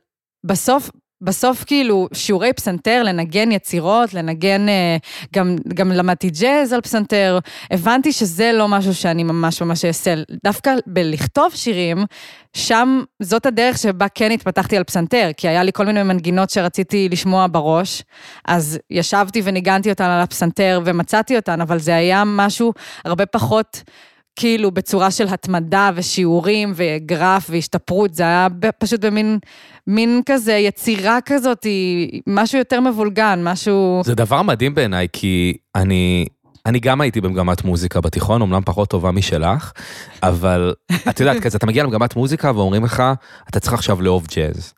בסוף, בסוף כאילו שיעורי פסנתר, לנגן יצירות, לנגן, אה, גם, גם למדתי ג'אז על פסנתר, הבנתי שזה לא משהו שאני ממש ממש אעשה. דווקא בלכתוב שירים, שם זאת הדרך שבה כן התפתחתי על פסנתר, כי היה לי כל מיני מנגינות שרציתי לשמוע בראש, אז ישבתי וניגנתי אותן על הפסנתר ומצאתי אותן, אבל זה היה משהו הרבה פחות... כאילו בצורה של התמדה ושיעורים וגרף והשתפרות, זה היה פשוט במין מין כזה יצירה כזאת, משהו יותר מבולגן, משהו... זה דבר מדהים בעיניי, כי אני... אני גם הייתי במגמת מוזיקה בתיכון, אמנם פחות טובה משלך, אבל <laughs> את יודעת, כזה, אתה מגיע למגמת מוזיקה ואומרים לך, אתה צריך עכשיו לאהוב ג'אז.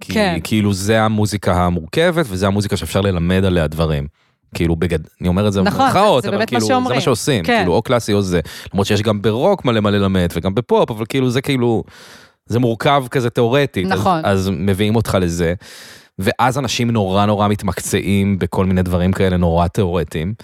כי כן. כאילו זה המוזיקה המורכבת וזה המוזיקה שאפשר ללמד עליה דברים. כאילו בגד... אני אומר את זה נכון, במרכאות, אבל כאילו מה זה. מה שעושים, כן. כאילו או קלאסי או זה, למרות שיש גם ברוק מלא מלא למד וגם בפופ, אבל כאילו זה כאילו, זה מורכב כזה תיאורטית, נכון. אז, אז מביאים אותך לזה, ואז אנשים נורא נורא מתמקצעים בכל מיני דברים כאלה נורא תיאורטיים,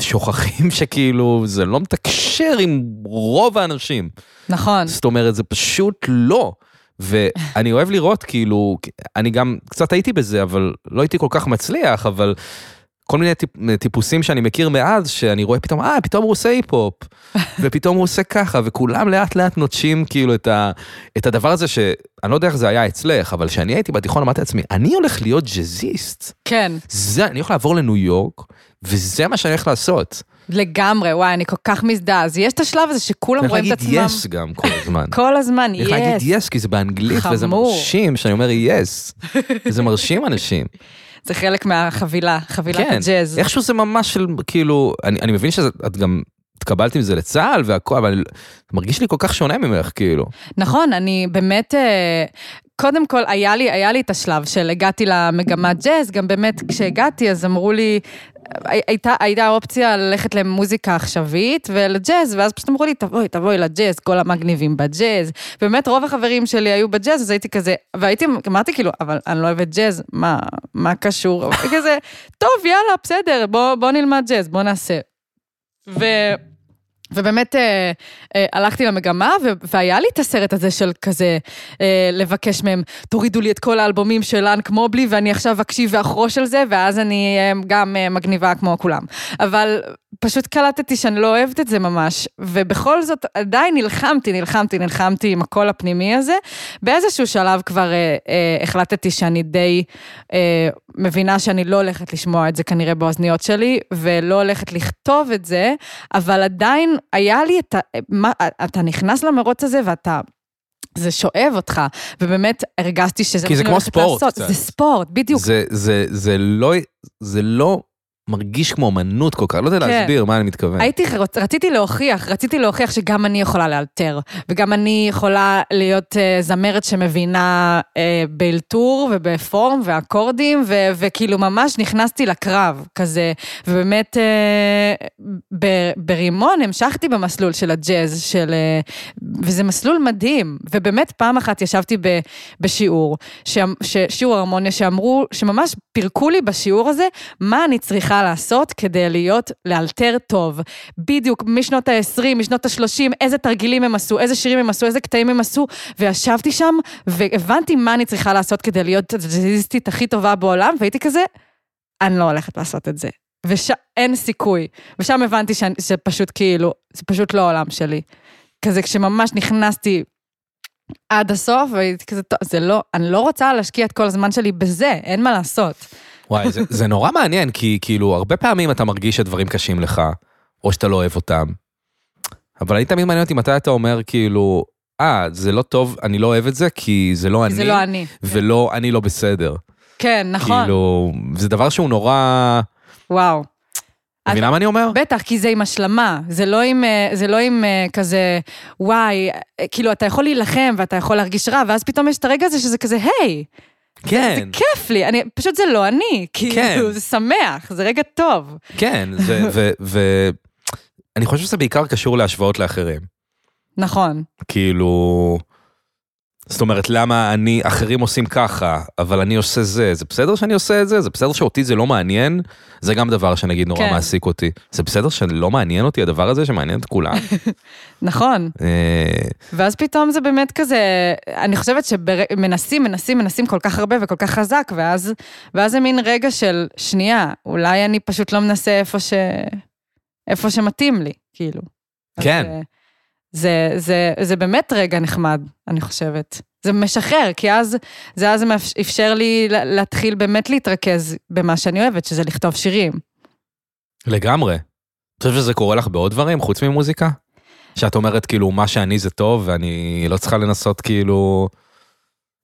ושוכחים שכאילו זה לא מתקשר עם רוב האנשים. נכון. זאת אומרת, זה פשוט לא. ואני אוהב לראות, כאילו, אני גם קצת הייתי בזה, אבל לא הייתי כל כך מצליח, אבל כל מיני טיפ, טיפוסים שאני מכיר מאז, שאני רואה פתאום, אה, פתאום הוא עושה היפ-הופ, <laughs> ופתאום הוא עושה ככה, וכולם לאט לאט נוטשים כאילו את, ה, את הדבר הזה שאני לא יודע איך זה היה אצלך, אבל כשאני הייתי בתיכון אמרתי לעצמי, אני הולך להיות ג'אזיסט. כן, זה, אני הולך לעבור לניו יורק, וזה מה שאני הולך לעשות. לגמרי, וואי, אני כל כך מזדהה. אז יש את השלב הזה שכולם צריך רואים את להגיד עצמם. יס גם כל הזמן. <laughs> כל הזמן, צריך להגיד יס. יס, כי זה באנגלית, וזה. מרשים, שאני אומר יס. זה מרשים אנשים. <laughs> זה חלק מהחבילה, חבילת כן, הג'אז. איכשהו זה ממש של, כאילו, אני אני מבין שאת גם התקבלת עם זה לצה"ל והכל, אבל מרגיש לי כל כך שונה ממך, כאילו. נכון, אני באמת, אה, קודם כל, היה לי, היה לי את השלב של הגעתי למגמת ג'אז, גם באמת כשהגעתי אז אמרו לי, הייתה, הייתה אופציה ללכת למוזיקה עכשווית ולג'אז, ואז פשוט אמרו לי, תבואי, תבואי לג'אז, כל המגניבים בג'אז. באמת רוב החברים שלי היו בג'אז, אז הייתי כזה, והייתי, אמרתי כאילו, אבל אני לא אוהבת ג'אז, מה, מה קשור? <laughs> כזה, טוב, יאללה, בסדר, בוא, בוא נלמד ג'אז, בוא נעשה. ו... ובאמת אה, אה, הלכתי למגמה, ו- והיה לי את הסרט הזה של כזה, אה, לבקש מהם, תורידו לי את כל האלבומים של לאנק מובלי, ואני עכשיו אקשיב ואחרוש על זה, ואז אני אה, גם אה, מגניבה כמו כולם. אבל פשוט קלטתי שאני לא אוהבת את זה ממש, ובכל זאת עדיין נלחמתי, נלחמתי, נלחמתי עם הקול הפנימי הזה. באיזשהו שלב כבר אה, אה, החלטתי שאני די אה, מבינה שאני לא הולכת לשמוע את זה כנראה באוזניות שלי, ולא הולכת לכתוב את זה, אבל עדיין היה לי את ה... מה, אתה נכנס למרוץ הזה ואתה... זה שואב אותך, ובאמת הרגשתי שזה כי זה כמו ספורט לעשות. קצת. זה ספורט, בדיוק. זה, זה, זה לא, זה לא מרגיש כמו אמנות כל כך, לא יודע כן. להסביר מה אני מתכוון. הייתי, רציתי להוכיח, רציתי להוכיח שגם אני יכולה לאלתר, וגם אני יכולה להיות uh, זמרת שמבינה uh, באלתור ובפורם ואקורדים, ו- וכאילו ממש נכנסתי לקרב כזה, ובאמת uh, ב- ברימון המשכתי במסלול של הג'אז, של, uh, וזה מסלול מדהים, ובאמת פעם אחת ישבתי ב- בשיעור, ש- ש- שיעור הרמוניה, שאמרו, שממש פירקו לי בשיעור הזה, מה אני צריכה לעשות כדי להיות, לאלתר טוב. בדיוק, משנות ה-20, משנות ה-30, איזה תרגילים הם עשו, איזה שירים הם עשו, איזה קטעים הם עשו, וישבתי שם, והבנתי מה אני צריכה לעשות כדי להיות הג'אזיסטית הכי טובה בעולם, והייתי כזה, אני לא הולכת לעשות את זה. ואין סיכוי. ושם הבנתי שאני- שזה פשוט כאילו, זה פשוט לא העולם שלי. כזה כשממש נכנסתי עד הסוף, והייתי כזה, טוב, זה לא, אני לא רוצה להשקיע את כל הזמן שלי בזה, אין מה לעשות. וואי, זה, זה נורא מעניין, כי כאילו, הרבה פעמים אתה מרגיש שדברים קשים לך, או שאתה לא אוהב אותם. אבל אני תמיד מעניין אותי מתי אתה אומר, כאילו, אה, זה לא טוב, אני לא אוהב את זה, כי זה לא אני, זה לא אני. ולא, אני לא בסדר. כן, נכון, כאילו, זה דבר שהוא נורא... וואו. מבינה מה אני אומר? בטח, כי זה עם השלמה, זה לא עם, אה, זה לא עם אה, כזה, וואי, אה, כאילו, אתה יכול להילחם ואתה יכול להרגיש רע, ואז פתאום יש את הרגע הזה שזה כזה, היי, כן, זה כיף לי, אני, פשוט זה לא אני, כאילו, כן. זה שמח, זה רגע טוב. כן, ו... <laughs> ו, ו אני חושב שזה בעיקר קשור להשוואות לאחרים. נכון, כאילו... זאת אומרת, למה אני, אחרים עושים ככה, אבל אני עושה זה, זה בסדר שאני עושה את זה? זה בסדר שאותי זה לא מעניין? זה גם דבר שנגיד נורא כן. מעסיק אותי. זה בסדר שלא מעניין אותי הדבר הזה שמעניין את כולם? <laughs> נכון. אה, ואז פתאום זה באמת כזה, אני חושבת שמנסים, מנסים, מנסים כל כך הרבה וכל כך חזק, ואז, ואז זה מין רגע של, שנייה, אולי אני פשוט לא מנסה איפה ש... איפה שמתאים לי, כאילו. אז, כן. אה, זה, זה, זה באמת רגע נחמד, אני חושבת. זה משחרר, כי אז, זה אז אפשר לי לה- להתחיל באמת להתרכז במה שאני אוהבת, שזה לכתוב שירים. לגמרי. אתה חושב שזה קורה לך בעוד דברים, חוץ ממוזיקה? שאת אומרת, כאילו, מה שאני זה טוב, ואני לא צריכה לנסות, כאילו...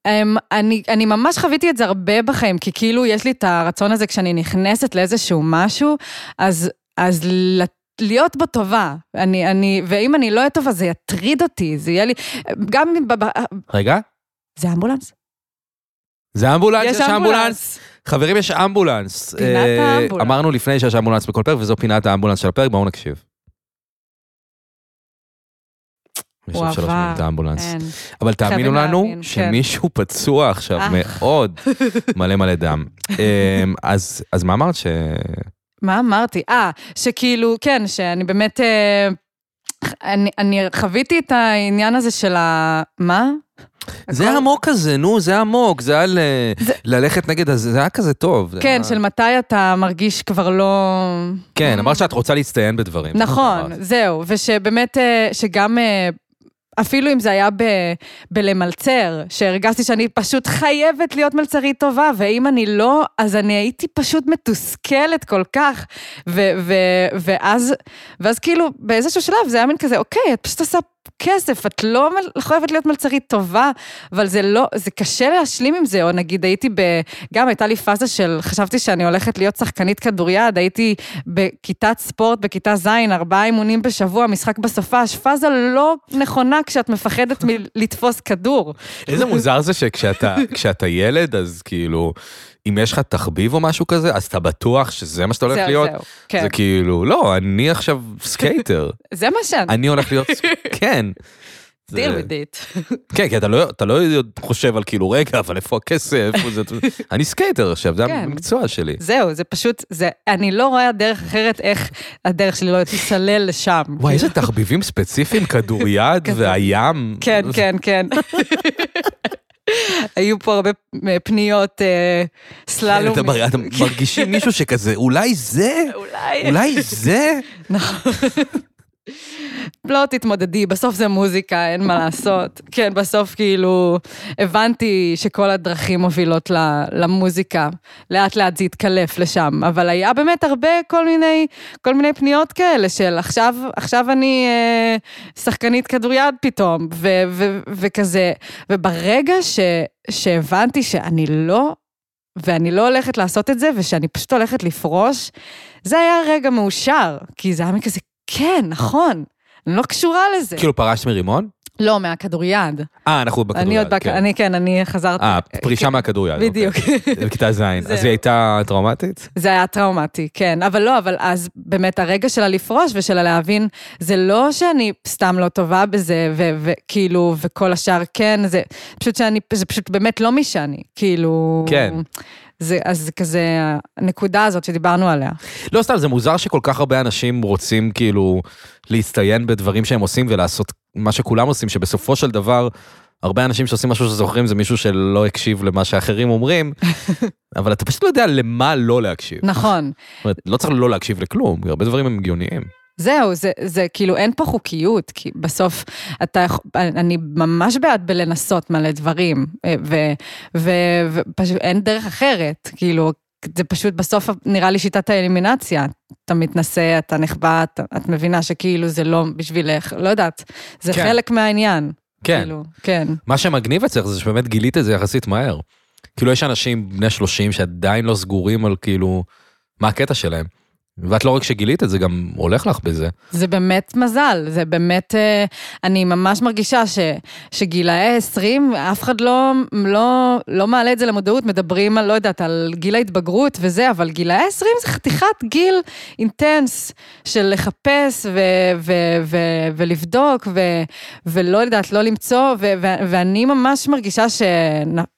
Um, אני, אני ממש חוויתי את זה הרבה בחיים, כי כאילו יש לי את הרצון הזה כשאני נכנסת לאיזשהו משהו, אז, אז ל- להיות בו טובה. אני, אני, ואם אני לא אהיה טובה, זה יטריד אותי, זה יהיה לי... גם אם... ב- רגע, זה אמבולנס? זה אמבולנס, יש אמבולנס. חברים, יש אמבולנס. פינת אה, האמבולנס. אמרנו לפני שיש אמבולנס בכל פרק, וזו פינת האמבולנס של הפרק, בואו נקשיב. יש הוא עבר, את האמבולנס. אין. אבל תאמינו לנו להבין, כן. שמישהו פצוע עכשיו אך. מאוד, <laughs> מלא מלא דם. <laughs> אמ, אז אז מה אמרת ש... מה אמרתי? אה, שכאילו, כן, שאני באמת... אה, אני, אני חוויתי את העניין הזה של ה... מה? זה הכל- עמוק כזה, נו, זה עמוק, זה היה ל- זה- ללכת נגד, הזה, זה היה כזה טוב. כן, היה- של מתי אתה מרגיש כבר לא... כן, אמרת שאת רוצה להצטיין בדברים. נכון. זהו, ושבאמת, אה, שגם, אה, אפילו אם זה היה ב, בלמלצר, שהרגשתי שאני פשוט חייבת להיות מלצרית טובה, ואם אני לא, אז אני הייתי פשוט מתוסכלת כל כך. ו, ו, ואז, ואז כאילו, באיזשהו שלב זה היה מין כזה, אוקיי, את פשוט עושה כסף, את לא חייבת להיות מלצרית טובה, אבל זה לא, זה קשה להשלים עם זה, או נגיד הייתי ב... גם הייתה לי פאזה של, חשבתי שאני הולכת להיות שחקנית כדוריד, הייתי בכיתת ספורט, בכיתה ז', ארבעה אימונים בשבוע, משחק בסופש, פאזה לא נכונה כשאת מפחדת מלתפוס כדור. איזה מוזר זה שכשאתה <laughs> כשאתה ילד, אז כאילו, אם יש לך תחביב או משהו כזה, אז אתה בטוח שזה מה שאתה הולך זהו, להיות. זהו, כן. זה כאילו, לא, אני עכשיו skater, <laughs> זה מה שאני, אני הולך להיות, כן. <laughs> זה- deal with it. <laughs> כן, כי אתה לא, אתה לא חושב על כאילו, רגע, אבל איפה הכסף? איפה זה? <laughs> אני skater עכשיו, זה כן. המקצוע שלי. זהו, זה פשוט, זה, אני לא רואה דרך אחרת איך הדרך שלי לא תיסלל לשם. וואי, איזה תחביבים ספציפיים, <laughs> כדוריד. והים. כן, כן, כן. היו פה הרבה פניות, אה, סללום. כן, אתם מרגישים מישהו שכזה, אולי זה? אולי. אולי זה? נכון. לא תתמודדי, בסוף זה מוזיקה, אין מה לעשות. כן, בסוף כאילו, הבנתי שכל הדרכים מובילות למוזיקה. לאט לאט זה התקלף לשם, אבל היה באמת הרבה כל מיני, כל מיני פניות כאלה של עכשיו, עכשיו אני אה, שחקנית כדוריד פתאום, ו, ו, וכזה, וברגע ש, שהבנתי שאני לא ואני לא הולכת לעשות את זה, ושאני פשוט הולכת לפרוש, זה היה רגע מאושר, כי זה היה מכזה, כן, נכון, אני לא קשורה לזה. כאילו פרשת מרימון? לא, מהכדוריד. אה, אנחנו בכדוריד, אני עוד, כן. אני כן, אני חזרתי. אה, פרישה כן, מהכדוריד. אוקיי. בדיוק. בכיתה ז', <laughs> אז היא הייתה טראומטית? זה היה טראומטי, כן. אבל לא, אבל אז באמת הרגע שלה לפרוש ושלה להבין, זה לא שאני סתם לא טובה בזה, וכאילו, וכל השאר כן, זה פשוט שאני, זה פשוט באמת לא מי שאני, כאילו... כן. זה, אז זה כזה הנקודה הזאת שדיברנו עליה. לא סתם, זה מוזר שכל כך הרבה אנשים רוצים כאילו להצטיין בדברים שהם עושים ולעשות מה שכולם עושים, שבסופו של דבר, הרבה אנשים שעושים משהו שזוכרים זה מישהו שלא הקשיב למה שאחרים אומרים, <laughs> אבל אתה פשוט לא יודע למה לא להקשיב. נכון. זאת אומרת, לא צריך לא להקשיב לכלום, הרבה דברים הם הגיוניים. זהו, זה, זה כאילו אין פה חוקיות, כי בסוף אתה, אני ממש בעד בלנסות מלא דברים, אה, ופשוט אין דרך אחרת, כאילו, זה פשוט בסוף נראה לי שיטת האלימינציה. אתה מתנשא, אתה נחבא, את, את מבינה שכאילו זה לא בשבילך, לא יודעת, זה כן. חלק מהעניין. כן. כאילו, כן. מה שמגניב אצלך זה שבאמת גילית את זה יחסית מהר. כאילו יש אנשים בני 30 שעדיין לא סגורים על כאילו, מה הקטע שלהם. ואת לא רק שגילית את זה, גם הולך לך בזה. זה באמת מזל, זה באמת, אה, אני ממש מרגישה ש, שגילאי 20, אף אחד לא, לא, לא מעלה את זה למודעות, מדברים על, לא יודעת, על גיל ההתבגרות וזה, אבל גילאי 20 זה חתיכת גיל אינטנס של לחפש ו, ו, ו, ולבדוק, ו, ולא יודעת, לא למצוא, ו, ו, ואני ממש מרגישה ש,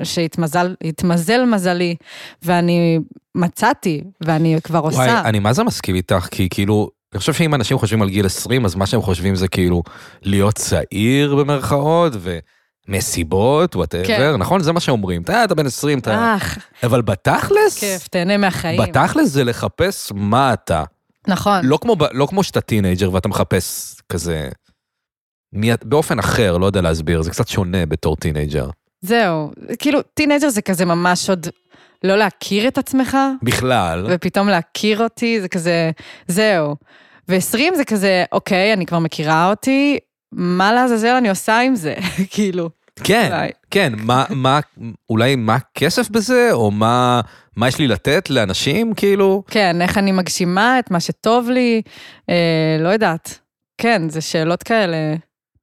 שהתמזל מזלי, ואני מצאתי, ואני כבר עושה. וואי, אני מה זה מסכים איתך, כי כאילו, אני חושב שאם אנשים חושבים על גיל 20, אז מה שהם חושבים זה כאילו להיות צעיר במרכאות, ומסיבות, whatever, כן. נכון? זה מה שאומרים. אתה, אתה בן 20, אתה... אך. אבל בתכלס... כיף, תהנה מהחיים. בתכלס זה לחפש מה אתה. נכון. לא כמו, לא כמו שאתה teenager ואתה מחפש כזה... מי, באופן אחר, לא יודע להסביר, זה קצת שונה בתור teenager. זהו, כאילו, teenager זה כזה ממש עוד לא להכיר את עצמך. בכלל. ופתאום להכיר אותי, זה כזה, זהו. ו-20 זה כזה, אוקיי, אני כבר מכירה אותי, מה לעזאזל אני עושה עם זה? <laughs> כאילו. כן, אולי. כן, מה, מה, אולי מה הכסף בזה, או מה, מה יש לי לתת לאנשים, כאילו? כן, איך אני מגשימה את מה שטוב לי, אה, לא יודעת. כן, זה שאלות כאלה.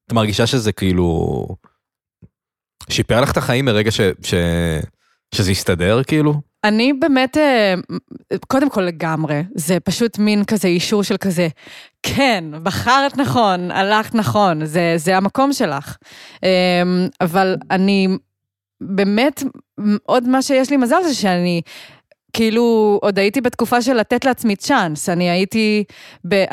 את מרגישה שזה כאילו... שיפר לך את החיים מרגע ש... ש... שזה יסתדר כאילו? אני באמת, אה, קודם כל לגמרי, זה פשוט מין כזה אישור של כזה, כן, בחרת נכון, הלכת נכון, זה, זה המקום שלך. אמ, אבל אני, באמת, עוד מה שיש לי מזל זה שאני... כאילו, עוד הייתי בתקופה של לתת לעצמי צ'אנס, אני הייתי, ב,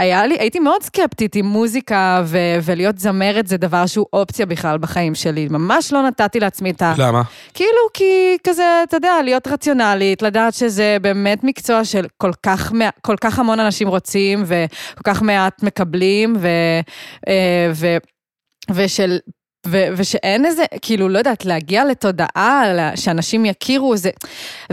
היה לי, הייתי מאוד סקפטית עם מוזיקה ו- ולהיות זמרת זה דבר שהוא אופציה בכלל בחיים שלי. ממש לא נתתי לעצמי את ה... למה? כאילו, כי כזה, אתה יודע, להיות רציונלית, לדעת שזה באמת מקצוע של כל כך, כל כך המון אנשים רוצים וכל כך מעט מקבלים, ו... אה, ו ושל ו- ושאין איזה, כאילו, לא יודעת, להגיע לתודעה, שאנשים יכירו, זה...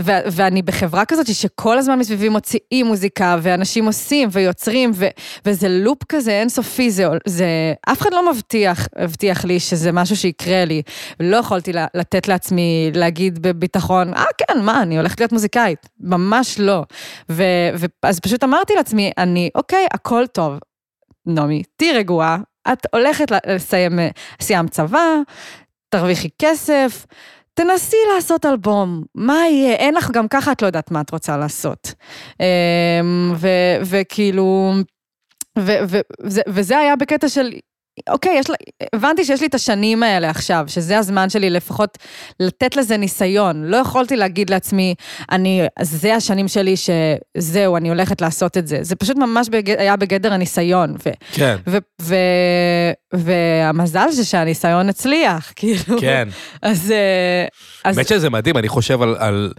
ו- ואני בחברה כזאת שכל הזמן מסביבי מוציאים מוזיקה, ואנשים עושים ויוצרים, ו- וזה לופ כזה אינסופי, זה, זה... אף אחד לא מבטיח, מבטיח לי שזה משהו שיקרה לי. לא יכולתי לתת לעצמי להגיד בביטחון, אה, כן, מה, אני הולכת להיות מוזיקאית. ממש לא. ו- אז פשוט אמרתי לעצמי, אני, אוקיי, הכל טוב. נעמי, תהיי רגועה, את הולכת לסיים, סיימת צבא, תרוויחי כסף, תנסי לעשות אלבום, מה יהיה? אין לך, גם ככה את לא יודעת מה את רוצה לעשות. אמ, וכאילו, וזה היה בקטע של אוקיי, יש, הבנתי שיש לי את השנים האלה עכשיו, שזה הזמן שלי לפחות לתת לזה ניסיון. לא יכולתי להגיד לעצמי, אני, זה השנים שלי שזהו, אני הולכת לעשות את זה. זה פשוט ממש בגד, היה בגדר הניסיון. ו, כן. ו, ו, והמזל זה שהניסיון הצליח, <laughs> כאילו. כן. אז... אה, אז... באמת שזה מדהים, אני חושב על, על,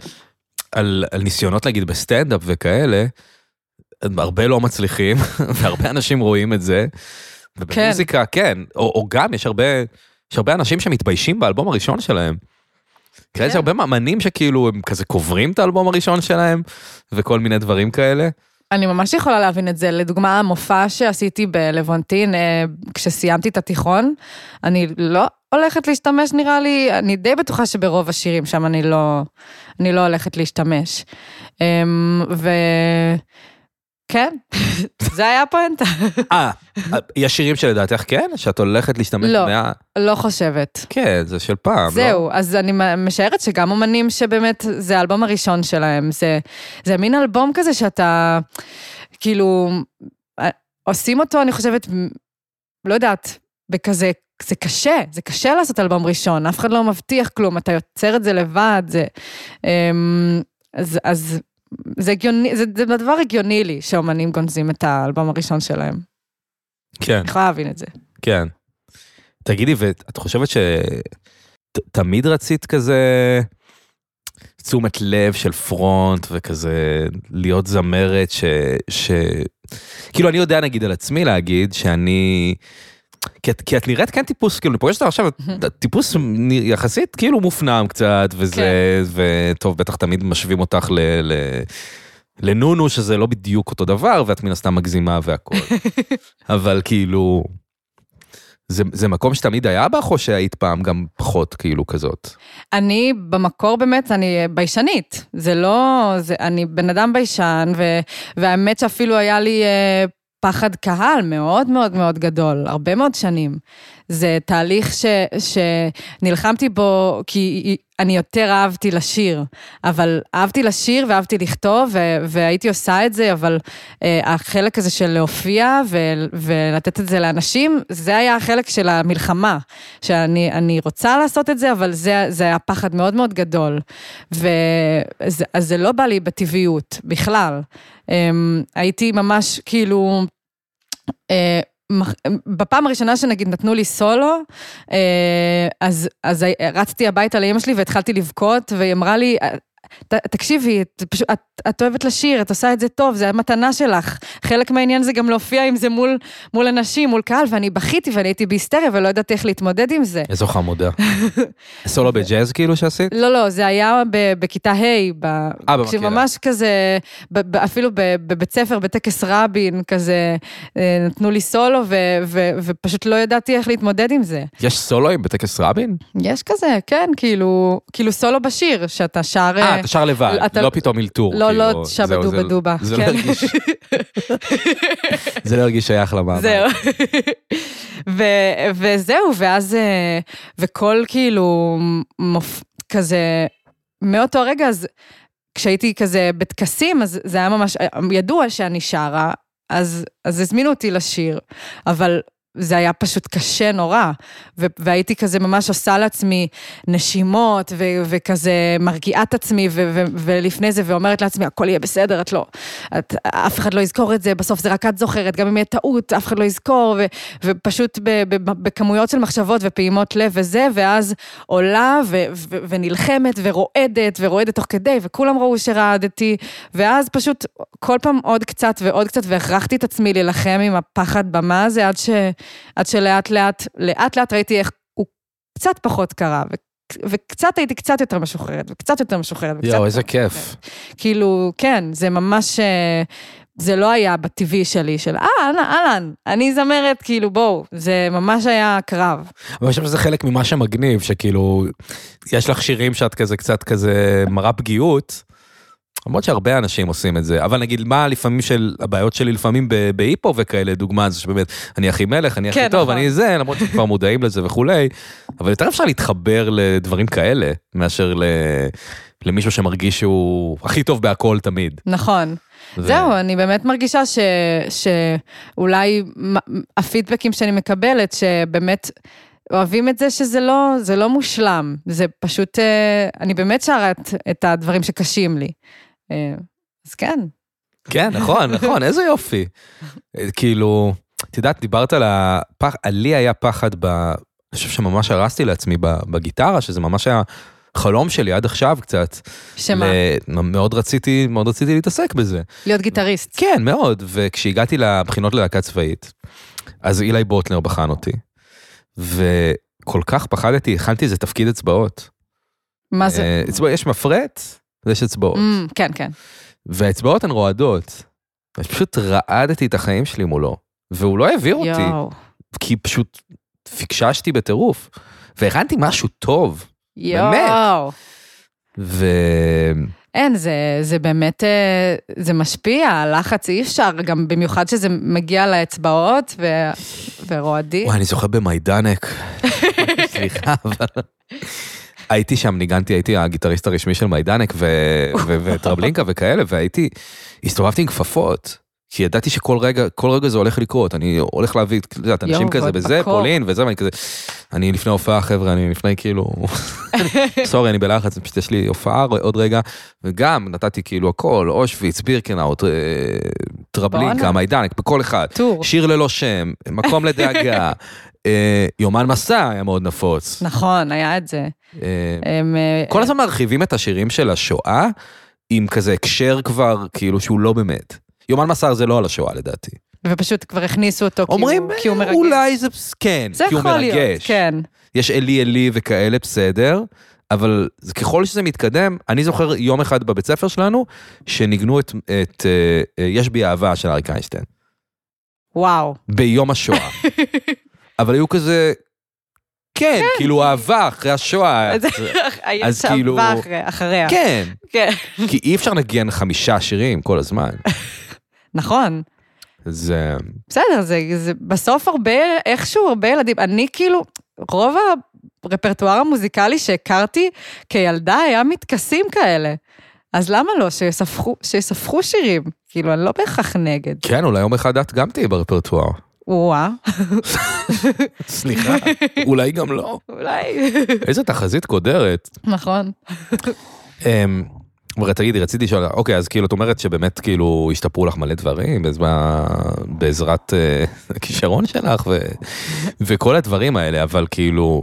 על, על ניסיונות, נגיד, בסטנדאפ וכאלה. הרבה לא מצליחים, <laughs> והרבה אנשים רואים את זה. ובמוזיקה, כן, או, או גם יש הרבה, יש הרבה אנשים שמתביישים באלבום הראשון שלהם. כן. יש הרבה מאמנים שכאילו הם כזה קוברים את האלבום הראשון שלהם, וכל מיני דברים כאלה. אני ממש יכולה להבין את זה. לדוגמה, המופע שעשיתי בלוונטין, אה, כשסיימתי את התיכון, אני לא הולכת להשתמש, נראה לי, אני די בטוחה שברוב השירים שם אני לא, אני לא הולכת להשתמש. אמ, ו... כן, זה היה הפואנטה. אה, יש שירים שלדעתך כן? שאת הולכת להשתמש לא, מה... לא חושבת. כן, זה של פעם, לא? זהו, אז אני משערת שגם אומנים שבאמת, זה האלבום הראשון שלהם, זה, זה מין אלבום כזה שאתה, כאילו, עושים אותו, אני חושבת, לא יודעת, בכזה, זה קשה, זה קשה לעשות אלבום ראשון, אף אחד לא מבטיח כלום, אתה יוצר את זה לבד, זה... אמ, אז, אז זה הגיוני, זה, זה דבר הגיוני לי שאומנים גונזים את האלבום הראשון שלהם. כן. אני יכולה להבין את זה. כן. תגידי, ואת חושבת שתמיד רצית כזה תשומת לב של פרונט וכזה להיות זמרת ש... ש... כאילו אני יודע נגיד על עצמי להגיד שאני כי את, כי את נראית כן טיפוס, כאילו, אני פוגש אותך עכשיו, טיפוס יחסית כאילו מופנם קצת, וזה, כן. וטוב, בטח תמיד משווים אותך ל... ל... לנונו שזה לא בדיוק אותו דבר ואת מן הסתם מגזימה והכל. <laughs> אבל כאילו, זה, זה מקום שתמיד היה בך או שהיית פעם גם פחות כאילו כזאת? אני במקור באמת, אני ביישנית. זה לא, זה, אני בן אדם ביישן, ו, והאמת שאפילו היה לי אה, פחד קהל מאוד מאוד מאוד גדול, הרבה מאוד שנים. זה תהליך ש, שנלחמתי בו כי אני יותר אהבתי לשיר, אבל אהבתי לשיר ואהבתי לכתוב ו, והייתי עושה את זה, אבל uh, החלק הזה של להופיע ו, ולתת את זה לאנשים, זה היה החלק של המלחמה, שאני רוצה לעשות את זה, אבל זה, זה היה פחד מאוד מאוד גדול. ואז זה לא בא לי בטבעיות בכלל. Um, הייתי ממש כאילו... Uh, בפעם הראשונה שנגיד נתנו לי סולו, אה, אז, אז רצתי הביתה לאמא שלי והתחלתי לבכות, והיא אמרה לי, ת, תקשיבי, את, פשוט, את, את אוהבת לשיר, את עושה את זה טוב, זה המתנה שלך. חלק מהעניין זה גם להופיע עם זה מול, מול אנשים, מול קהל, ואני בכיתי ואני הייתי בהיסטריה ולא ידעתי איך להתמודד עם זה. איזו חמודה. <laughs> סולו בג'אז כאילו שעשית? לא, לא, זה היה בכיתה ה', אה, כשממש כזה, אפילו בבית ספר, בטקס רבין, כזה, אה, נתנו לי סולו ו, ו, ופשוט לא ידעתי איך להתמודד עם זה. יש סולואים בטקס רבין? יש כזה, כן, כאילו, כאילו סולו בשיר, שאתה שר... אה, אתה שר לבד, אתה... לא פתאום אלתור. לא, לא כאילו, לא שבדו בדובה. זה לא כן. הרגיש... זה לא הרגיש שייך למעמד. זהו. ו- וזהו, ואז, אה, וכל כאילו, מופ... כזה, מאותו רגע, אז כשהייתי כזה בטקסים, אז זה היה ממש, ידוע שאני שרה, אז, אז הזמינו אותי לשיר, אבל זה היה פשוט קשה נורא, ו- והייתי כזה ממש עושה לעצמי נשימות, ו- וכזה מרגיעה את עצמי, ו- ו- ולפני זה, ואומרת לעצמי, הכל יהיה בסדר, את לא, את, אף אחד לא יזכור את זה, בסוף זה רק את זוכרת, גם אם יהיה טעות, אף אחד לא יזכור, ו- ופשוט ב- ב- בכמויות של מחשבות ופעימות לב וזה, ואז עולה ו- ו- ונלחמת ורועדת, ורועדת תוך כדי, וכולם ראו שרעדתי, ואז פשוט כל פעם עוד קצת ועוד קצת, והכרחתי את עצמי להילחם עם הפחד במה הזה, עד ש... עד שלאט לאט, לאט לאט ראיתי איך הוא קצת פחות קרה. וקצת הייתי קצת יותר משוחררת, וקצת יותר משוחררת. יואו, איזה כיף. כאילו, כן, זה ממש, אה, זה לא היה בטבעי שלי, של אה, אהלן, אני זמרת, כאילו, בואו, זה ממש היה קרב. אבל אני חושב שזה חלק ממה שמגניב, שכאילו, יש לך שירים שאת כזה קצת כזה מראה פגיעות. למרות שהרבה אנשים עושים את זה, אבל נגיד מה לפעמים של, הבעיות שלי לפעמים בהיפו וכאלה, דוגמה זה שבאמת, אני הכי מלך, אני הכי כן, טוב, נכון. אני זה, למרות שכבר מודעים לזה וכולי, אבל יותר אפשר להתחבר לדברים כאלה, מאשר ל... למישהו שמרגיש שהוא הכי טוב בהכל תמיד. נכון. ו... זהו, אני באמת מרגישה ש... שאולי הפידבקים שאני מקבלת, שבאמת... אוהבים את זה שזה לא, זה לא מושלם, זה פשוט, אה, אני באמת שרה את, את הדברים שקשים לי. אה, אז כן. כן, נכון, <laughs> נכון, איזה יופי. אה, כאילו, את יודעת, דיברת על הפחד, לי היה פחד ב... אני חושב שממש הרסתי לעצמי בגיטרה, שזה ממש היה חלום שלי עד עכשיו קצת. שמה? ל- מאוד רציתי, מאוד רציתי להתעסק בזה. להיות גיטריסט. כן, מאוד, וכשהגעתי לבחינות ללהקה צבאית, אז אילי בוטנר בחן אותי, וכל כך פחדתי, הכנתי איזה תפקיד אצבעות. מה זה? אה, אצבע, יש מפרט, ויש אצבעות. Mm, כן, כן. והאצבעות הן רועדות. אז פשוט רעדתי את החיים שלי מולו, והוא לא העביר אותי, יואו. כי פשוט פיקששתי בטירוף, והכנתי משהו טוב, יואו. ו... אין, זה, זה באמת, אה, זה משפיע, הלחץ אי אפשר, גם במיוחד שזה מגיע לאצבעות ו, ורועדים. וואי, אני זוכר במיידנק, <laughs> סליחה, אבל... הייתי שם, ניגנתי, הייתי הגיטריסט הרשמי של מיידנק <laughs> וטרבלינקה וכאלה, והייתי, הסתובבתי עם כפפות, כי ידעתי שכל רגע, כל רגע זה הולך לקרות, אני הולך להביא, את יודעת, אנשים כזה בזה. פולין וזה, ואני כזה, אני לפני הופעה, חבר'ה, אני לפני כאילו, <laughs> סורי, אני בלחץ, פשוט יש לי הופעה עוד רגע, וגם נתתי כאילו הכל, אושוויץ, בירקנאוט, אה, טרבלינקה. מיידנק, בכל אחד. שיר ללא שם, מקום לדאגה, <laughs> אה, יומן מסע היה מאוד נפוץ. נכון, היה את זה. אה, הם, אה, כל הזמן מרחיבים את השירים של השואה, עם כזה הקשר כבר, כאילו שהוא לא באמת. יומן מסע זה לא על השואה לדעתי. ופשוט כבר הכניסו אותו כי אומרים, הוא- כי הוא מרגש. אולי זה, כן, זה כי הוא יכול להיות, מרגש. כן. יש אלי אלי וכאלה, בסדר, אבל ככל שזה מתקדם, אני זוכר יום אחד בבית ספר שלנו, שניגנו את, את אה, יש בי אהבה של אריק איינשטיין, וואו. ביום השואה. <laughs> אבל היו כזה, כן, כאילו אהבה אחרי השואה. <laughs> אז- <laughs> היה שם כאילו- אחריה. כן, <laughs> כן. כי אי אפשר לנגן חמישה שירים כל הזמן. נכון. זה... בסדר, זה, זה בסוף הרבה, איכשהו הרבה ילדים, אני כאילו, רוב הרפרטואר המוזיקלי שהכרתי כילדה היה מתכסים כאלה. אז למה לא? שיספחו, שיספחו שירים. כאילו, אני לא בהכרח נגד. כן, אולי יום אחד את גם תהיי ברפרטואר. וואה, סליחה, אולי גם לא. אולי. איזה תחזית קודרת. נכון. אמ, אבל תגידי, רציתי לשאול, אוקיי, אז כאילו, את אומרת שבאמת כאילו השתפרו לך מלא דברים בעזרת אה, הכישרון שלך ו- וכל הדברים האלה, אבל כאילו,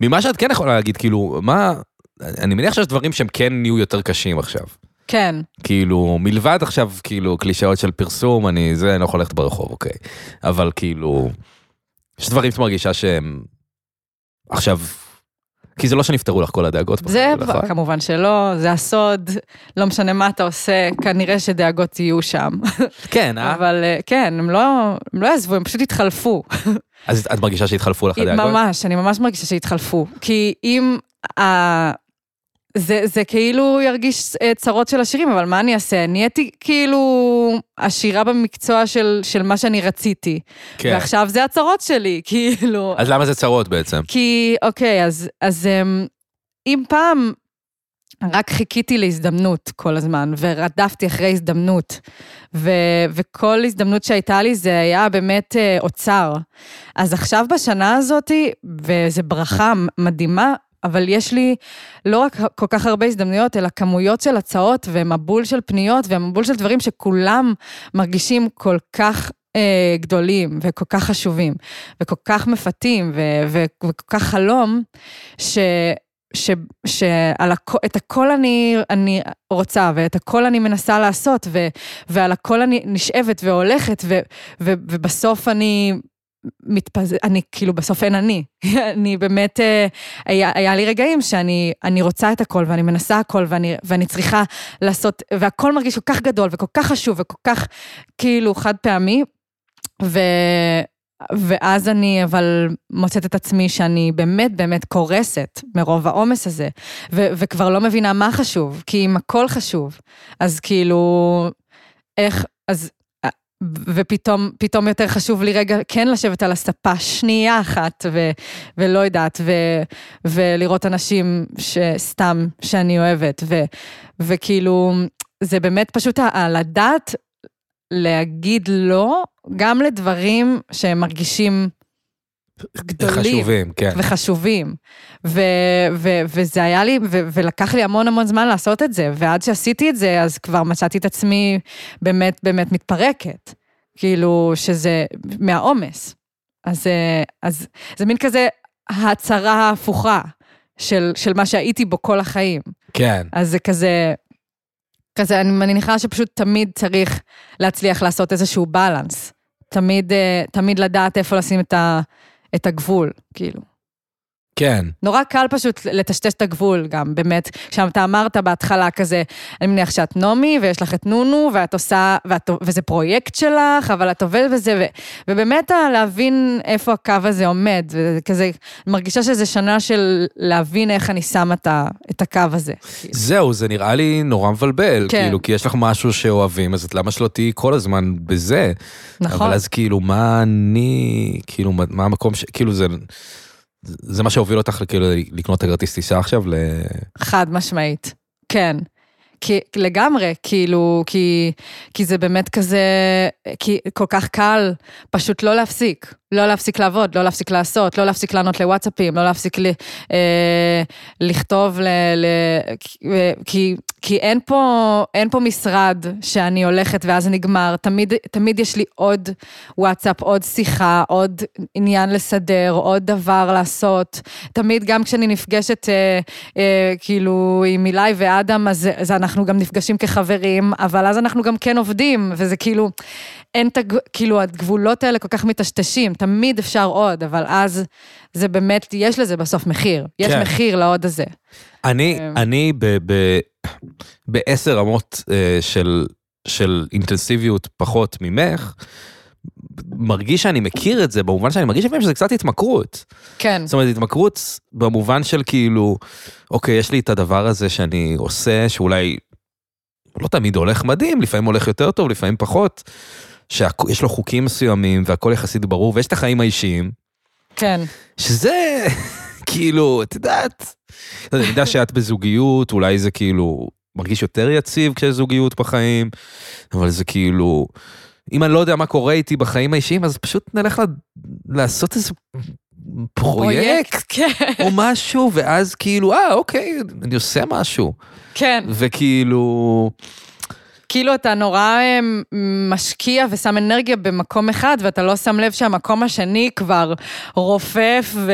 ממה שאת כן יכולה להגיד, כאילו, מה, אני מניח שיש דברים שהם כן נהיו יותר קשים עכשיו. כן. כאילו, מלבד עכשיו, כאילו, קלישאות של פרסום, אני, זה, אני לא יכול ללכת ברחוב, אוקיי. אבל כאילו, יש דברים שאת מרגישה שהם עכשיו, כי זה לא שנפתרו לך כל הדאגות. זה בחיים, נכון? כמובן שלא, זה הסוד, לא משנה מה אתה עושה, כנראה שדאגות יהיו שם. כן, אה? אבל אה, כן, הם לא, הם לא יעזבו, הם פשוט התחלפו. אז את מרגישה שהתחלפו לך הדאגות? ממש, אני ממש מרגישה שהתחלפו. כי אם. זה, זה כאילו ירגיש אה, צרות של השירים, אבל מה אני אעשה? נהייתי כאילו עשירה במקצוע של, של מה שאני רציתי. כן. ועכשיו זה הצרות שלי, <laughs> כאילו... אז למה זה צרות בעצם? כי, אוקיי, אז, אז אמ, אם פעם רק חיכיתי להזדמנות כל הזמן, ורדפתי אחרי הזדמנות, ו, וכל הזדמנות שהייתה לי זה היה באמת אה, אוצר. אז עכשיו בשנה הזאתי, וזו ברכה מדהימה, אבל יש לי לא רק כל כך הרבה הזדמנויות, אלא כמויות של הצעות ומבול של פניות ומבול של דברים שכולם מרגישים כל כך אה, גדולים וכל כך חשובים וכל כך מפתים ו- ו- וכל כך חלום, ש... ש, שעל הכ, את הכל אני, אני רוצה, ואת הכל אני מנסה לעשות, ו, ועל הכל אני נשאבת והולכת, ו, ו, ובסוף אני מתפז... אני, כאילו, בסוף אין אני. <laughs> אני באמת, אה, היה, היה לי רגעים שאני אני רוצה את הכל, ואני מנסה הכל, ואני, ואני צריכה לעשות, והכל מרגיש כל כך גדול, וכל כך חשוב, וכל כך, כאילו, חד פעמי. ו... ואז אני אבל מוצאת את עצמי שאני באמת באמת קורסת מרוב העומס הזה, ו- וכבר לא מבינה מה חשוב, כי אם הכל חשוב, אז כאילו, איך, אז, ופתאום, פתאום יותר חשוב לי רגע כן לשבת על הספה שנייה אחת, ו- ולא יודעת, ו- ולראות אנשים שסתם, שאני אוהבת, ו- וכאילו, זה באמת פשוט לדעת להגיד לא, גם לדברים שהם מרגישים גדולים. חשובים, כן. וחשובים. ו- ו- וזה היה לי, ו- ולקח לי המון המון זמן לעשות את זה, ועד שעשיתי את זה, אז כבר מצאתי את עצמי באמת באמת מתפרקת. כאילו, שזה מהעומס. אז, אה, אז זה מין כזה הצהרה הפוכה, של, של מה שהייתי בו כל החיים. כן. אז זה כזה, כזה, אני מניחה שפשוט תמיד צריך להצליח לעשות איזשהו בלנס. תמיד, אה, תמיד לדעת איפה לשים את, ה, את הגבול, כאילו. כן. נורא קל פשוט לטשטש את הגבול גם, באמת. כשאתה אמרת בהתחלה כזה, אני מניח שאת נעמי, ויש לך את נונו, ואת עושה, ואת, וזה פרויקט שלך, אבל את עובדת בזה, ו, ובאמת להבין איפה הקו הזה עומד, וכזה, אני מרגישה שזה שנה של להבין איך אני שמה את, את הקו הזה. זהו, זה נראה לי נורא מבלבל, כן. כאילו, כי יש לך משהו שאוהבים, אז למה שלא תהיי כל הזמן בזה? נכון. אבל אז כאילו, מה אני, כאילו, מה המקום ש... כאילו, זה... זה מה שהוביל אותך כאילו לקנות את הכרטיס טיסה עכשיו ל... חד משמעית, כן. כי לגמרי, כאילו, כי, כי זה באמת כזה, כי כל כך קל פשוט לא להפסיק. לא להפסיק לעבוד, לא להפסיק לעשות, לא להפסיק לענות לוואטסאפים, לא להפסיק ל, אה, לכתוב, ל, ל, כי, כי אין, פה, אין פה משרד שאני הולכת ואז זה נגמר, תמיד, תמיד יש לי עוד וואטסאפ, עוד שיחה, עוד עניין לסדר, עוד דבר לעשות. תמיד גם כשאני נפגשת אה, אה, כאילו עם אילי ואדם, אז, אז אנחנו גם נפגשים כחברים, אבל אז אנחנו גם כן עובדים, וזה כאילו... אין את. כאילו, הגבולות האלה כל כך מטשטשים, תמיד אפשר עוד, אבל אז זה באמת, יש לזה בסוף מחיר. יש כן. מחיר לעוד הזה. אני, אה, אני בעשר רמות uh, של, של אינטנסיביות פחות ממך, מרגיש שאני מכיר את זה במובן שאני מרגיש לפעמים שזה קצת התמכרות. כן. זאת אומרת התמכרות במובן של כאילו, אוקיי, יש לי את הדבר הזה שאני עושה, שאולי לא תמיד הולך מדהים, לפעמים הולך יותר טוב, לפעמים פחות, שיש לו חוקים מסוימים והכל יחסית ברור, ויש את החיים האישיים. כן. שזה, <laughs> כאילו, את יודעת, אני יודע שאת בזוגיות, אולי זה כאילו מרגיש יותר יציב כשיש זוגיות בחיים, אבל זה כאילו, אם אני לא יודע מה קורה איתי בחיים האישיים, אז פשוט נלך לה, לעשות איזה פרויקט כן. או משהו, ואז כאילו, אה, אוקיי, אני עושה משהו. כן. וכאילו... כאילו אתה נורא אה, משקיע ושם אנרגיה במקום אחד, ואתה לא שם לב שהמקום השני כבר רופף ו-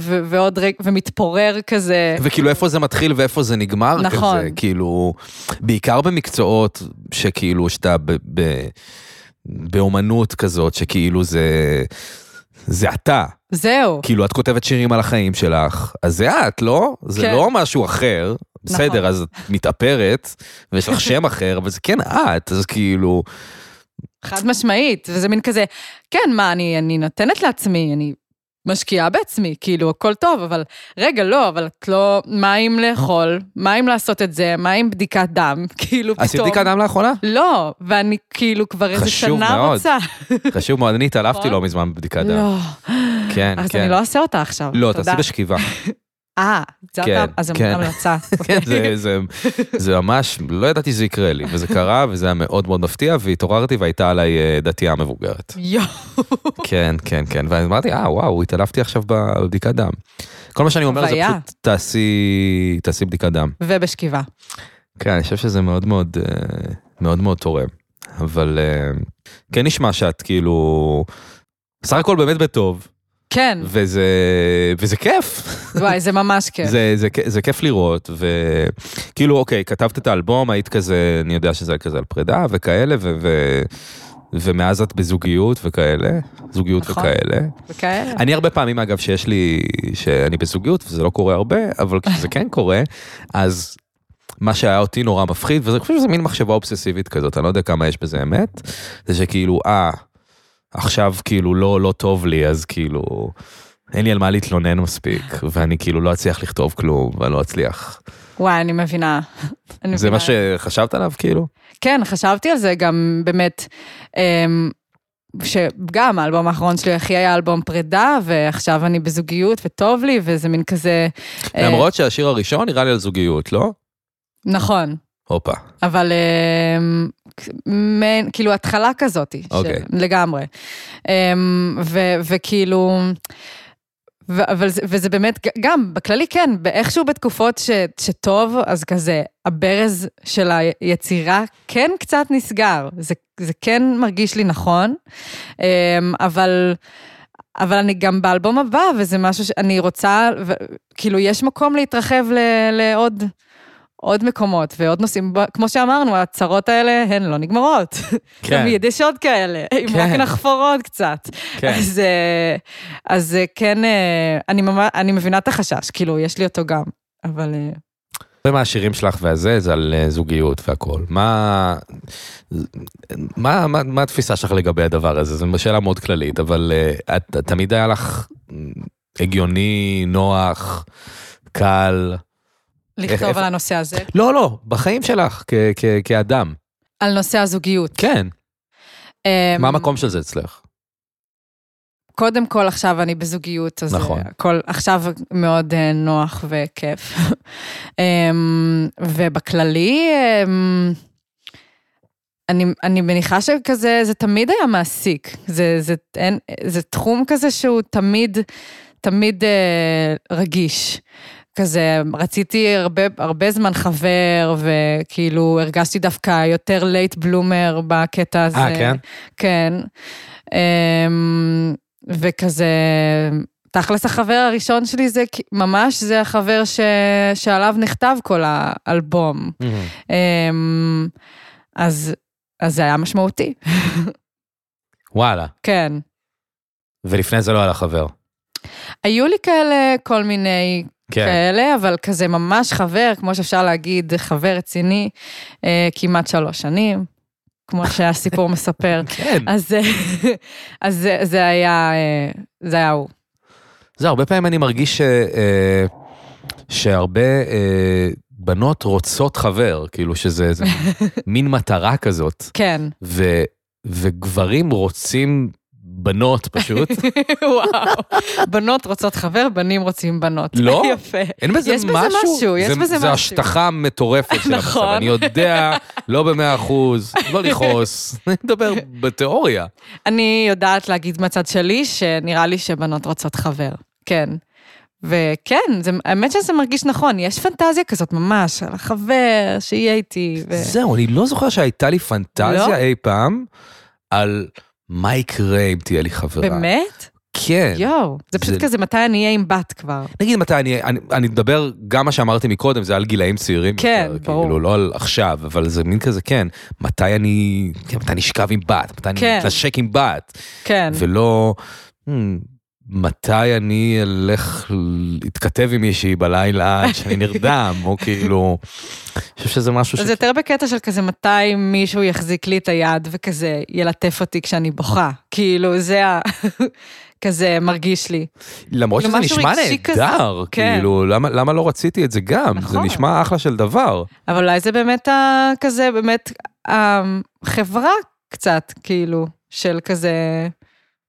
ו- ועוד רגע, ומתפורר כזה. וכאילו איפה זה מתחיל ואיפה זה נגמר נכון. כזה, כאילו, בעיקר במקצועות שכאילו שאתה ב- ב- באומנות כזאת, שכאילו זה... זה אתה. זהו. כאילו, את כותבת שירים על החיים שלך, אז זה את, לא? זה כן. לא משהו אחר. בסדר, נכון. אז את מתאפרת, ויש לך שם אחר, אבל זה כן את, אז כאילו... חד משמעית, וזה מין כזה, כן, מה, אני, אני נותנת לעצמי, אני משקיעה בעצמי, כאילו, הכל טוב, אבל רגע, לא, אבל את לא, מה אם לאכול, מה אם לעשות את זה, מה אם בדיקת דם, <laughs> כאילו פתאום. עשית בדיקת דם לאחרונה? לא, ואני כאילו כבר איזה שנה מאוד. רוצה. <laughs> חשוב מאוד, אני התעלפתי נכון. לא מזמן בבדיקת דם. לא. כן, אז כן. אני לא אעשה אותה עכשיו, לא, תעשי בשכיבה. <laughs> אה, זה כן, אז כן. המלצה. <laughs> כן, זה, זה, זה ממש, לא ידעתי שזה יקרה לי, וזה קרה, וזה היה מאוד מאוד מפתיע, והתעוררתי והייתה עליי אה, דתייה מבוגרת. יואו. <laughs> כן, כן, כן, ואמרתי, אה, וואו, התעלפתי עכשיו בבדיקת דם. כל מה שאני אומר זה. פשוט תעשי, תעשי בדיקת דם. ובשכיבה. כן, אני חושב שזה מאוד מאוד, אה, מאוד מאוד תורם. אבל אה, כן נשמע שאת כאילו, בסך הכל באמת בטוב, כן, וזה, וזה כיף. וואי, זה ממש כיף. זה, זה, זה כיף לראות, וכאילו, אוקיי, כתבת את האלבום, היית כזה, אני יודע שזה היה כזה על פרידה וכאלה, ו, ו, ומאז את בזוגיות וכאלה, זוגיות נכון. וכאלה. וכאלה. אני הרבה פעמים, אגב, שיש לי, שאני בזוגיות, וזה לא קורה הרבה, אבל <laughs> כשזה כן קורה, אז מה שהיה אותי נורא מפחיד, ואני חושב שזה מין מחשבה אובססיבית כזאת, אני לא יודע כמה יש בזה אמת, זה שכאילו, אה, עכשיו כאילו לא, לא טוב לי, אז כאילו, אין לי על מה להתלונן מספיק, ואני כאילו לא אצליח לכתוב כלום, ואני לא אצליח. וואי, אני מבינה. <laughs> אני זה מבינה. מה שחשבת עליו כאילו? כן, חשבתי על זה גם באמת, אמ, שגם האלבום האחרון שלי הכי היה אלבום פרידה, ועכשיו אני בזוגיות וטוב לי, וזה מין כזה... אה, למרות שהשיר הראשון נראה לי על זוגיות, לא? נכון, הופה. אבל אמ, מעין, כאילו התחלה כזאת, אוקיי. לגמרי. אמ, ו- וכאילו, ו- אבל זה, וזה באמת, גם, בכללי כן, איכשהו בתקופות ש, שטוב, אז כזה, הברז של היצירה כן קצת נסגר. זה, זה כן מרגיש לי נכון, אמ, אבל... אבל אני גם באלבום הבא, וזה משהו שאני רוצה, ו, כאילו, יש מקום להתרחב ל, לעוד עוד מקומות ועוד נושאים. כמו שאמרנו, הצרות האלה הן לא נגמרות. <laughs> כן. תמיד יש עוד כאלה, אם כן. רק נחפור עוד קצת. כן. אז, אה, אז אה, כן, אה, אני, ממש, אני מבינה את החשש, כאילו, יש לי אותו גם, אבל... זה מהשירים שלך והזה, זה על זוגיות והכל. מה, מה, מה, מה התפיסה שלך לגבי הדבר הזה? זו שאלה מאוד כללית, אבל את, תמיד היה לך הגיוני, נוח, קל. לכתוב על הנושא הזה? לא, לא, בחיים שלך, כאדם. על נושא הזוגיות. כן. אמ, מה המקום של זה אצלך? קודם כל, עכשיו אני בזוגיות, אז נכון. הכל עכשיו מאוד אה, נוח וכיף. <laughs> אמ, ובכללי, אמ, אני, אני מניחה שכזה, זה תמיד היה מעסיק. זה, זה, אין, זה תחום כזה שהוא תמיד, תמיד אה, רגיש. כזה, רציתי הרבה, הרבה זמן חבר, וכאילו הרגשתי דווקא יותר late bloomer בקטע הזה. אה, כן? כן. אמ, וכזה, תכלס החבר הראשון שלי זה ממש, זה החבר ש, שעליו נכתב כל האלבום. Mm-hmm. אז, אז זה היה משמעותי. וואלה. כן. ולפני זה לא היה חבר. היו לי כאלה כל מיני כן. כאלה, אבל כזה ממש חבר, כמו שאפשר להגיד, חבר רציני, אה, כמעט שלוש שנים, כמו שהסיפור <laughs> מספר. כן. אז, אה, <laughs> אז זה, זה היה, אה, זה היה הוא. זה הרבה פעמים אני מרגיש ש, אה, שהרבה אה, בנות רוצות חבר, כאילו שזה <laughs> מין מטרה כזאת. כן. ו, וגברים רוצים בנות פשוט. <laughs> וואו, בנות רוצות חבר, בנים רוצים בנות. לא, <laughs> יפה. אין בזה יש משהו. יש בזה משהו, יש בזה משהו. זה השטחה מטורפת של המצב. נכון. אני יודע, לא במאה אחוז, לא לכעוס, <laughs> אני מדבר בתיאוריה. אני יודעת להגיד מהצד שלי, שנראה לי שבנות רוצות חבר, כן. וכן, זה, האמת שזה מרגיש נכון, יש פנטזיה כזאת ממש, על החבר, שיהיה איתי. ו... זהו, אני לא זוכר שהייתה לי פנטזיה לא? אי פעם על... מה יקרה אם תהיה לי חברה? באמת? כן. יואו, זה פשוט זה... כזה, מתי אני אהיה עם בת כבר? נגיד מתי אני אהיה, אני, אני מדבר, גם מה שאמרתי מקודם, זה על גילאים צעירים. כן, יותר, ברור. כאילו, לא על עכשיו, אבל זה מין כזה, כן, מתי אני, כן, מתי אני אשכב עם בת, מתי כן. אני אתנשק עם בת. כן. ולא, hmm, מתי אני אלך להתכתב עם מישהי בלילה עד שאני נרדם, או כאילו, אני חושב שזה משהו ש... זה יותר בקטע של כזה מתי מישהו יחזיק לי את היד וכזה ילטף אותי כשאני בוכה. כאילו, זה ה... <laughs> כזה מרגיש לי. למרות שזה נשמע נהדר, כן. כאילו, למה, למה לא רציתי את זה גם? נכון. זה נשמע אחלה של דבר. אבל אולי זה באמת ה... כזה, באמת, החברה קצת, כאילו, של כזה...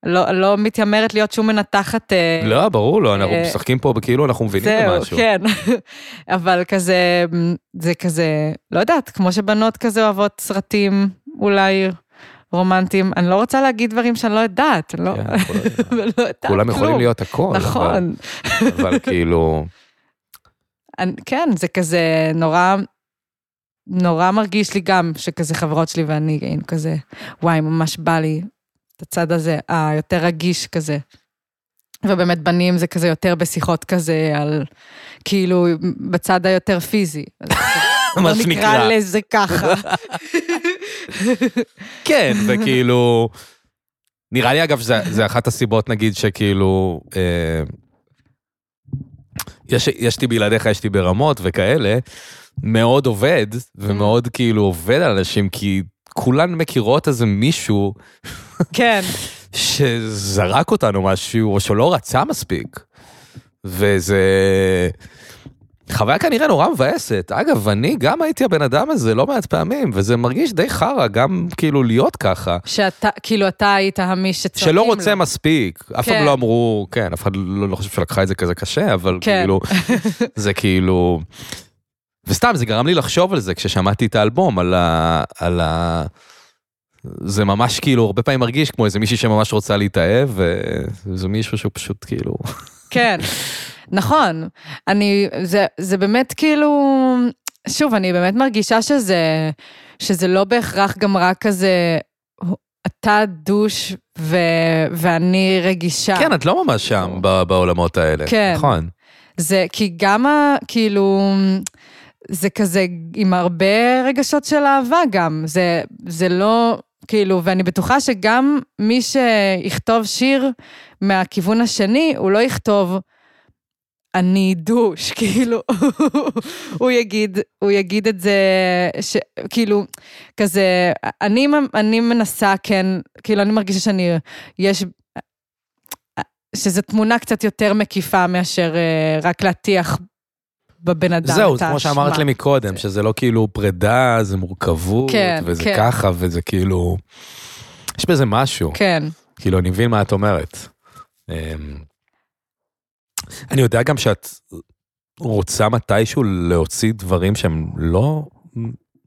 לא, לא מתיימרת להיות שום מנתחת. אה, לא, ברור לא, אנחנו אה, משחקים פה בכאילו אנחנו מבינים זהו, משהו. כן, <laughs> אבל כזה, זה כזה, לא יודעת, כמו שבנות כזה אוהבות סרטים אולי רומנטיים, אני לא רוצה להגיד דברים שאני לא יודעת, לא, כן, לא יודעת <laughs> כולם יכולים להיות הכל. נכון. אבל, אבל <laughs> כאילו... כן, זה כזה נורא... נורא מרגיש לי גם שכזה חברות שלי ואני היינו כזה, וואי, ממש בא לי את הצד הזה, היותר רגיש כזה. ובאמת בנים זה כזה יותר בשיחות כזה על, כאילו, בצד היותר פיזי. <laughs> מה שנקרא. נקרא לזה ככה. <laughs> כן, וכאילו, נראה לי אגב שזה אחת הסיבות נגיד שכאילו, אה, יש, יש לי בלעדיך, יש לי ברמות וכאלה, מאוד עובד, ומאוד כאילו עובד על אנשים, כי כולן מכירות איזה מישהו כן. שזרק אותנו משהו, או שלא רצה מספיק. וזה... חוויה כנראה נורא מבאסת. אגב, אני גם הייתי הבן אדם הזה לא מעט פעמים, וזה מרגיש די חרא גם כאילו להיות ככה. שאתה, כאילו אתה היית המי שצריכים שלא רוצה לו. מספיק. אף אחד כן. לא אמרו, כן, אף אחד לא, לא חושב שלקחה את זה כזה קשה, אבל כן. כאילו, זה כאילו... וסתם, זה גרם לי לחשוב על זה כששמעתי את האלבום, על ה... על ה... זה ממש כאילו הרבה פעמים מרגיש כמו איזה מישהי שממש רוצה להתאהב, וזה מישהו שהוא פשוט כאילו... כן, נכון. אני, זה, זה באמת כאילו, שוב, אני באמת מרגישה שזה, שזה לא בהכרח גם רק כזה, אתה דוש ו, ואני רגישה. כן, את לא ממש שם בעולמות האלה. כן. נכון. זה כי גם ה... כאילו... זה כזה עם הרבה רגשות של אהבה גם. זה, זה לא... כאילו, ואני בטוחה שגם מי שיכתוב שיר מהכיוון השני, הוא לא יכתוב אני דוש, <laughs> כאילו, הוא יגיד, הוא יגיד את זה, ש, כאילו, כזה, אני, אני מנסה, כן, כאילו, אני מרגישה שאני, יש, שזו תמונה קצת יותר מקיפה מאשר אה, רק להטיח בבן אדם זהו, את האשמה. כמו שאמרת לי מקודם, שזה לא כאילו פרידה, זה מורכבות, כן, וזה כן. ככה, וזה כאילו... יש בזה משהו. כן, כאילו, אני מבין מה את אומרת. אמ, אני יודע גם שאת רוצה מתישהו להוציא דברים שהם לא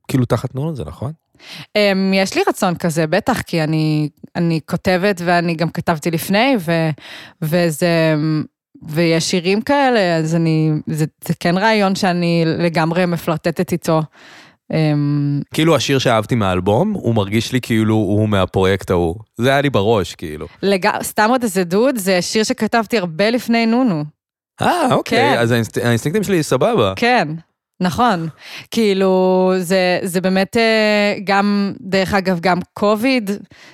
כאילו תחת נון זה, נכון? Um, יש לי רצון כזה, בטח, כי אני, אני כותבת ואני גם כתבתי לפני, ו, וזה, ויש שירים כאלה, אז אני, זה, זה כן רעיון שאני לגמרי מפלרטטת איתו. Um, כאילו השיר שאהבתי מהאלבום, הוא מרגיש לי כאילו הוא מהפרויקט ההוא. זה היה לי בראש, כאילו. לג... סתם עוד איזה דוד, זה שיר שכתבתי הרבה לפני נונו. אה, אוקיי, כן. אז האינסט... האינסטינקטים שלי סבבה. כן, נכון. כאילו, זה, זה באמת אה, גם, דרך אגב, גם קוביד,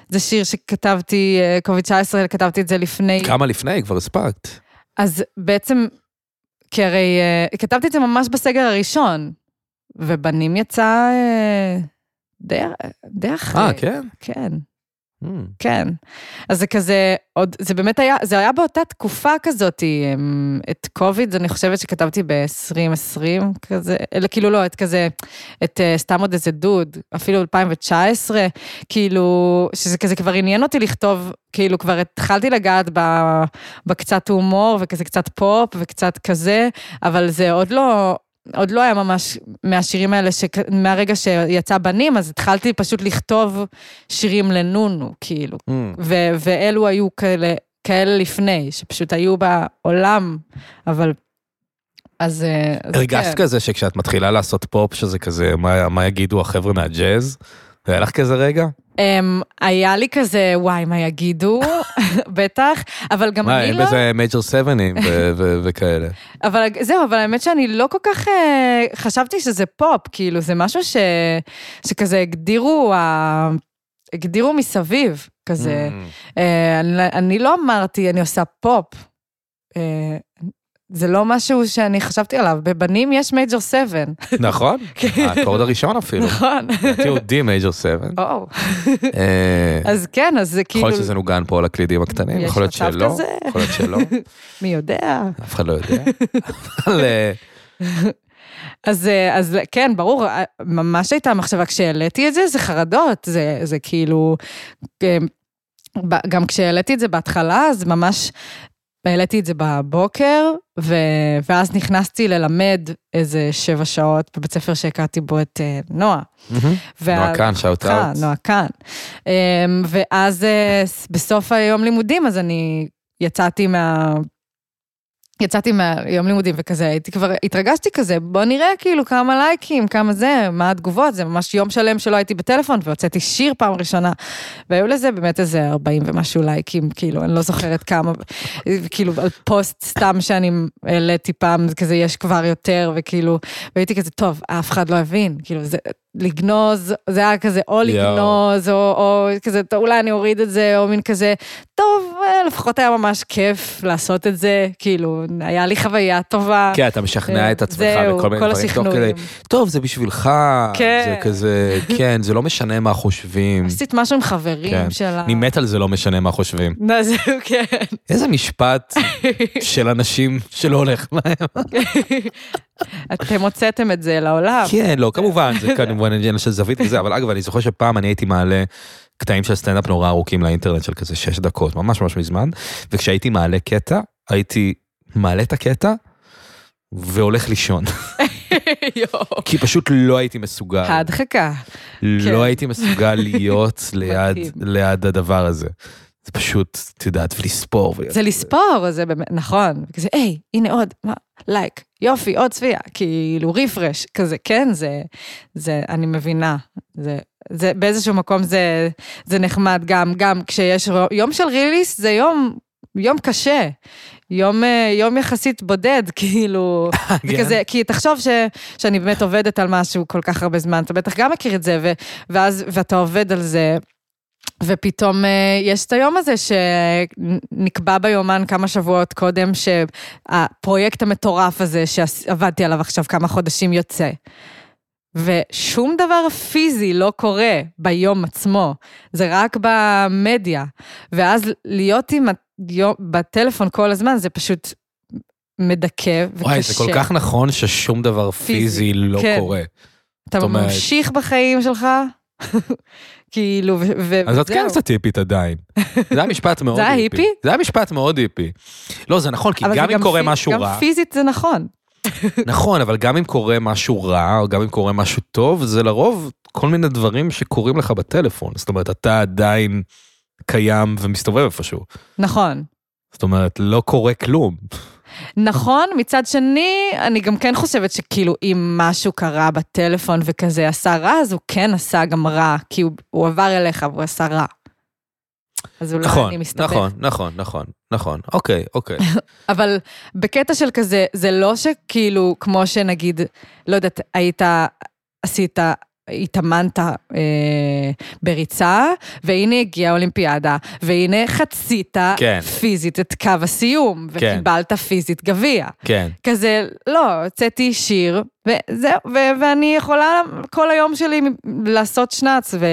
זה שיר שכתבתי, אה, קוביד 19, כתבתי את זה לפני... כמה לפני? כבר הספקת. אז בעצם, כי הרי אה, כתבתי את זה ממש בסגר הראשון, ובנים יצא אה, די, די אחרי. אה, כן? כן, Hmm. כן. אז זה כזה, עוד, זה באמת היה, זה היה באותה תקופה כזאת, אמ, את קוביד, אני חושבת שכתבתי ב-2020 כזה, אלא כאילו לא, את כזה, את אה, סתם עוד איזה דוד, אפילו 2019, כאילו, שזה כזה כבר עניין אותי לכתוב, כאילו כבר התחלתי לגעת ב, בקצת הומור וכזה קצת פופ וקצת כזה, אבל זה עוד לא... עוד לא היה ממש מהשירים האלה, שכ... מהרגע שיצא בנים, אז התחלתי פשוט לכתוב שירים לנונו, כאילו. Hmm. ו- ואלו היו כאלה, כאלה לפני, שפשוט היו בעולם, אבל... אז... אה, אז הרגשת כן. כזה שכשאת מתחילה לעשות פופ, שזה כזה, מה, מה יגידו החבר'ה מהג'אז? היה לך כזה רגע? Um, היה לי כזה, וואי, מה יגידו? <laughs> בטח, אבל גם מה, אני אין לא... בזה major seven ים וכאלה. אבל זהו, אבל האמת שאני לא כל כך אה, חשבתי שזה פופ, כאילו, זה משהו שכזה הגדירו, הגדירו מסביב, כזה. Hmm. אה, אני, אני לא אמרתי, אני עושה פופ. זה לא משהו שאני חשבתי עליו, בבנים יש מייג'ר 7. נכון? <laughs> האקורד הראשון אפילו. נכון. לדעתי הוא די major 7. או, אה, אז כן, אז זה יכול כאילו, להיות שזה נוגן פה על הקלידים הקטנים, יכול להיות שלא. יכול להיות שלא, מי יודע. אף אחד לא יודע. אה, <laughs> אז, אה, אז כן, ברור, אה, ממש הייתה מחשבה, כשהעליתי את זה, זה חרדות, זה, זה כאילו, גם כשהעליתי את זה בהתחלה, אז ממש העליתי את זה בבוקר, ו, ואז נכנסתי ללמד איזה שבע שעות בבית ספר שהכרתי בו את אה, נועה. נועה כאן, שאוט אאוט. נועה כאן. אמ, ואז אה, בסוף היום לימודים, אז אני יצאתי מה... יצאתי מהיום לימודים וכזה, הייתי כבר, התרגשתי כזה, בוא נראה כאילו כמה לייקים, כמה זה, מה התגובות, זה ממש יום שלם שלא הייתי בטלפון, והוצאתי שיר פעם ראשונה, והיו לזה באמת איזה 40 ומשהו לייקים, כאילו, אני לא זוכרת כמה, כאילו, על פוסט סתם שאני העליתי פעם, כזה יש כבר יותר, וכאילו, והייתי כזה, טוב, אף אחד לא הבין, כאילו, זה, לגנוז, זה היה כזה, או. לגנוז, או, או כזה, אולי אני אוריד את זה, או מין כזה, טוב, אה, לפחות היה ממש כיף לעשות את זה, כאילו, היה לי חוויה טובה. כן, אתה משכנע את עצמך בכל מיני דברים, תוך כדי. טוב, זה בשבילך, כן. זה כזה, כן, זה לא משנה מה חושבים. <laughs> עשית משהו עם חברים כן. שלה. אני מת על זה לא משנה מה חושבים. <laughs> זהו, כן. איזה משפט של אנשים שלא הולך להם. <laughs> אתם הוצאתם את זה לעולם. כן, לא, כמובן, זה <laughs> כמובן עניין של זווית וזה, אבל אגב, אני זוכר שפעם אני הייתי מעלה קטעים של סטנדאפ נורא ארוכים לאינטרנט של כזה שש דקות, ממש ממש מזמן, וכשהייתי מעלה קטע, הייתי מעלה את הקטע והולך לישון. <laughs> כי פשוט לא הייתי מסוגל, ההדחקה. כן. לא הייתי מסוגל להיות <laughs> ליד, הדבר הזה. זה פשוט, את יודעת, ולספור. זה לספור, זה באמת, נכון. כזה, היי, הנה עוד, לייק, יופי, עוד צביעה, כאילו רפרש, כזה, כן, זה, זה, אני מבינה. זה, זה, באיזשהו מקום זה, זה נחמד גם, גם כשיש יום של ריליס זה יום, יום קשה. יום, אה, יום יחסית בודד, <laughs> כאילו, כן. כזה, כי תחשוב ש, שאני באמת עובדת על משהו כל כך הרבה זמן, אתה בטח גם מכיר את זה, ו, ואז, ואתה עובד על זה, ופתאום אה, יש את היום הזה שנקבע ביומן כמה שבועות קודם, שהפרויקט המטורף הזה שעבדתי עליו עכשיו כמה חודשים יוצא. ושום דבר פיזי לא קורה ביום עצמו, זה רק במדיה. ואז להיות עם ה... בטלפון כל הזמן זה פשוט מדכא וקשה. וואי, זה כל כך נכון ששום דבר פיזי, פיזי לא כן. קורה. אתה אומרת... ממשיך בחיים שלך, כאילו, וזהו. אז את כן קצת היפית עדיין. <laughs> זה היה משפט מאוד היפי. זה היה היפי? זה היה משפט מאוד היפי. לא, זה נכון, כי גם אם קורה משהו רע... גם פיזית זה נכון. <laughs> נכון, אבל גם אם קורה משהו רע, או גם אם קורה משהו טוב, זה לרוב כל מיני דברים שקורים לך בטלפון. זאת אומרת, אתה עדיין קיים ומסתובב איפשהו. נכון. זאת אומרת, לא קורה כלום. נכון, מצד שני, אני גם כן חושבת שכאילו אם משהו קרה בטלפון וכזה עשה רע, אז הוא כן עשה גם רע, כי הוא, הוא עבר אליך והוא עשה רע. אז אולי נכון, אני מסתבך. נכון, נכון, נכון, נכון, אוקיי, אוקיי. <laughs> אבל בקטע של כזה, זה לא שכאילו, כמו שנגיד, לא יודעת, היית, עשית התאמנת אה, בריצה, והנה הגיעה האולימפיאדה, והנה חצית כן. פיזית את קו הסיום, כן. וקיבלת פיזית גביע. כן. כזה, לא, הוצאתי שיר, וזהו, ו- ואני יכולה כל היום שלי לעשות שנץ, ו-